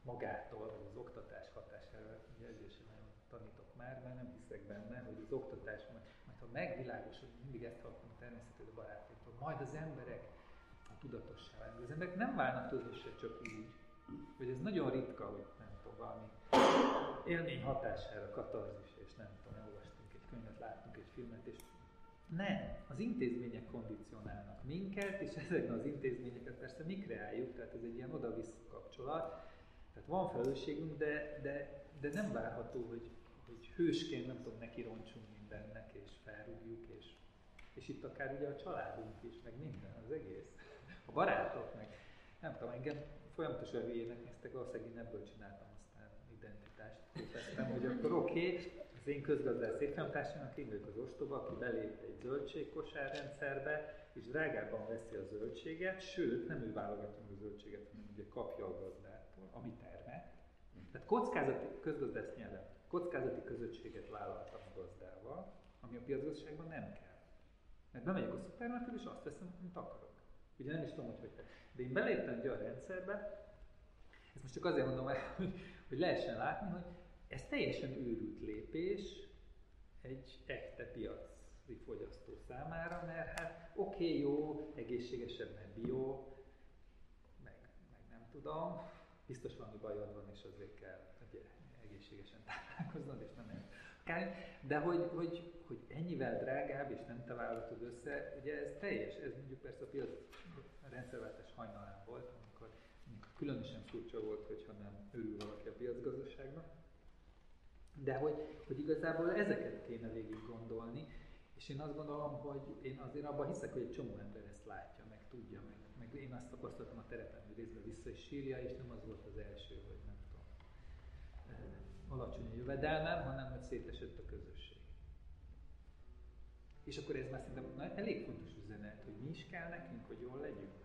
magától, az oktatás hatására, ugye ezért nagyon tanítok már, mert nem hiszek benne, hogy az oktatás, majd, majd ha megvilágosod, mindig ezt hallottam a természetű barátaitól, majd az emberek tudatossá válni. Az emberek nem válnak tudatossá csak úgy, hogy ez nagyon ritka, hogy nem tudom, valami élmény hatására katarzis, és nem tudom, olvastunk egy könyvet, láttunk egy filmet, és nem, az intézmények kondicionálnak minket, és ezekben az intézményeket persze mi kreáljuk, tehát ez egy ilyen oda-vissza kapcsolat. Tehát van felelősségünk, de, de, de nem várható, hogy, hogy hősként nem tudom, neki roncsunk mindennek, és felrúgjuk, és, és itt akár ugye a családunk is, meg minden, az egész. A barátok, meg nem tudom, engem folyamatosan hülyének néztek, valószínűleg én ebből csináltam identitást. Képeztem, hogy akkor oké, okay, az én közgazdász évfolyamtársamnak vagyok az ostoba, aki belép egy zöldségkosárrendszerbe, és drágában veszi a zöldséget, sőt, nem ő válogatja a zöldséget, hanem ugye kapja a gazdától, ami termet. Tehát kockázati, közgazdász nyelven, kockázati közösséget vállaltam a gazdával, ami a piacgazdaságban nem kell. Mert bemegyek a szupermarketbe, és azt veszem, amit akarok. Ugye nem is tudom, hogy hogy. De én beléptem egy olyan rendszerbe, ezt most csak azért mondom el, hogy, hogy lehessen látni, hogy ez teljesen őrült lépés egy echte piaci fogyasztó számára, mert hát oké, okay, jó, egészségesebb, mert bio, meg, meg nem tudom, biztos valami bajod van, és azért kell ugye, egészségesen táplálkoznod, és nem akár, de hogy, hogy, hogy ennyivel drágább, és nem te válogatod össze, ugye ez teljes, ez mondjuk persze a piac rendszerváltás hajnalán volt, különösen furcsa volt, hogyha nem örül valaki a piacgazdaságnak, de hogy, hogy igazából ezeket kéne végig gondolni, és én azt gondolom, hogy én azért abban hiszek, hogy egy csomó ember ezt látja, meg tudja, meg, meg én azt tapasztaltam a terepen, hogy részben vissza is sírja, és nem az volt az első, hogy nem tudom, alacsony a jövedelmem, hanem hogy szétesett a közösség. És akkor ez már szerintem elég fontos üzenet, hogy mi is kell nekünk, hogy jól legyünk.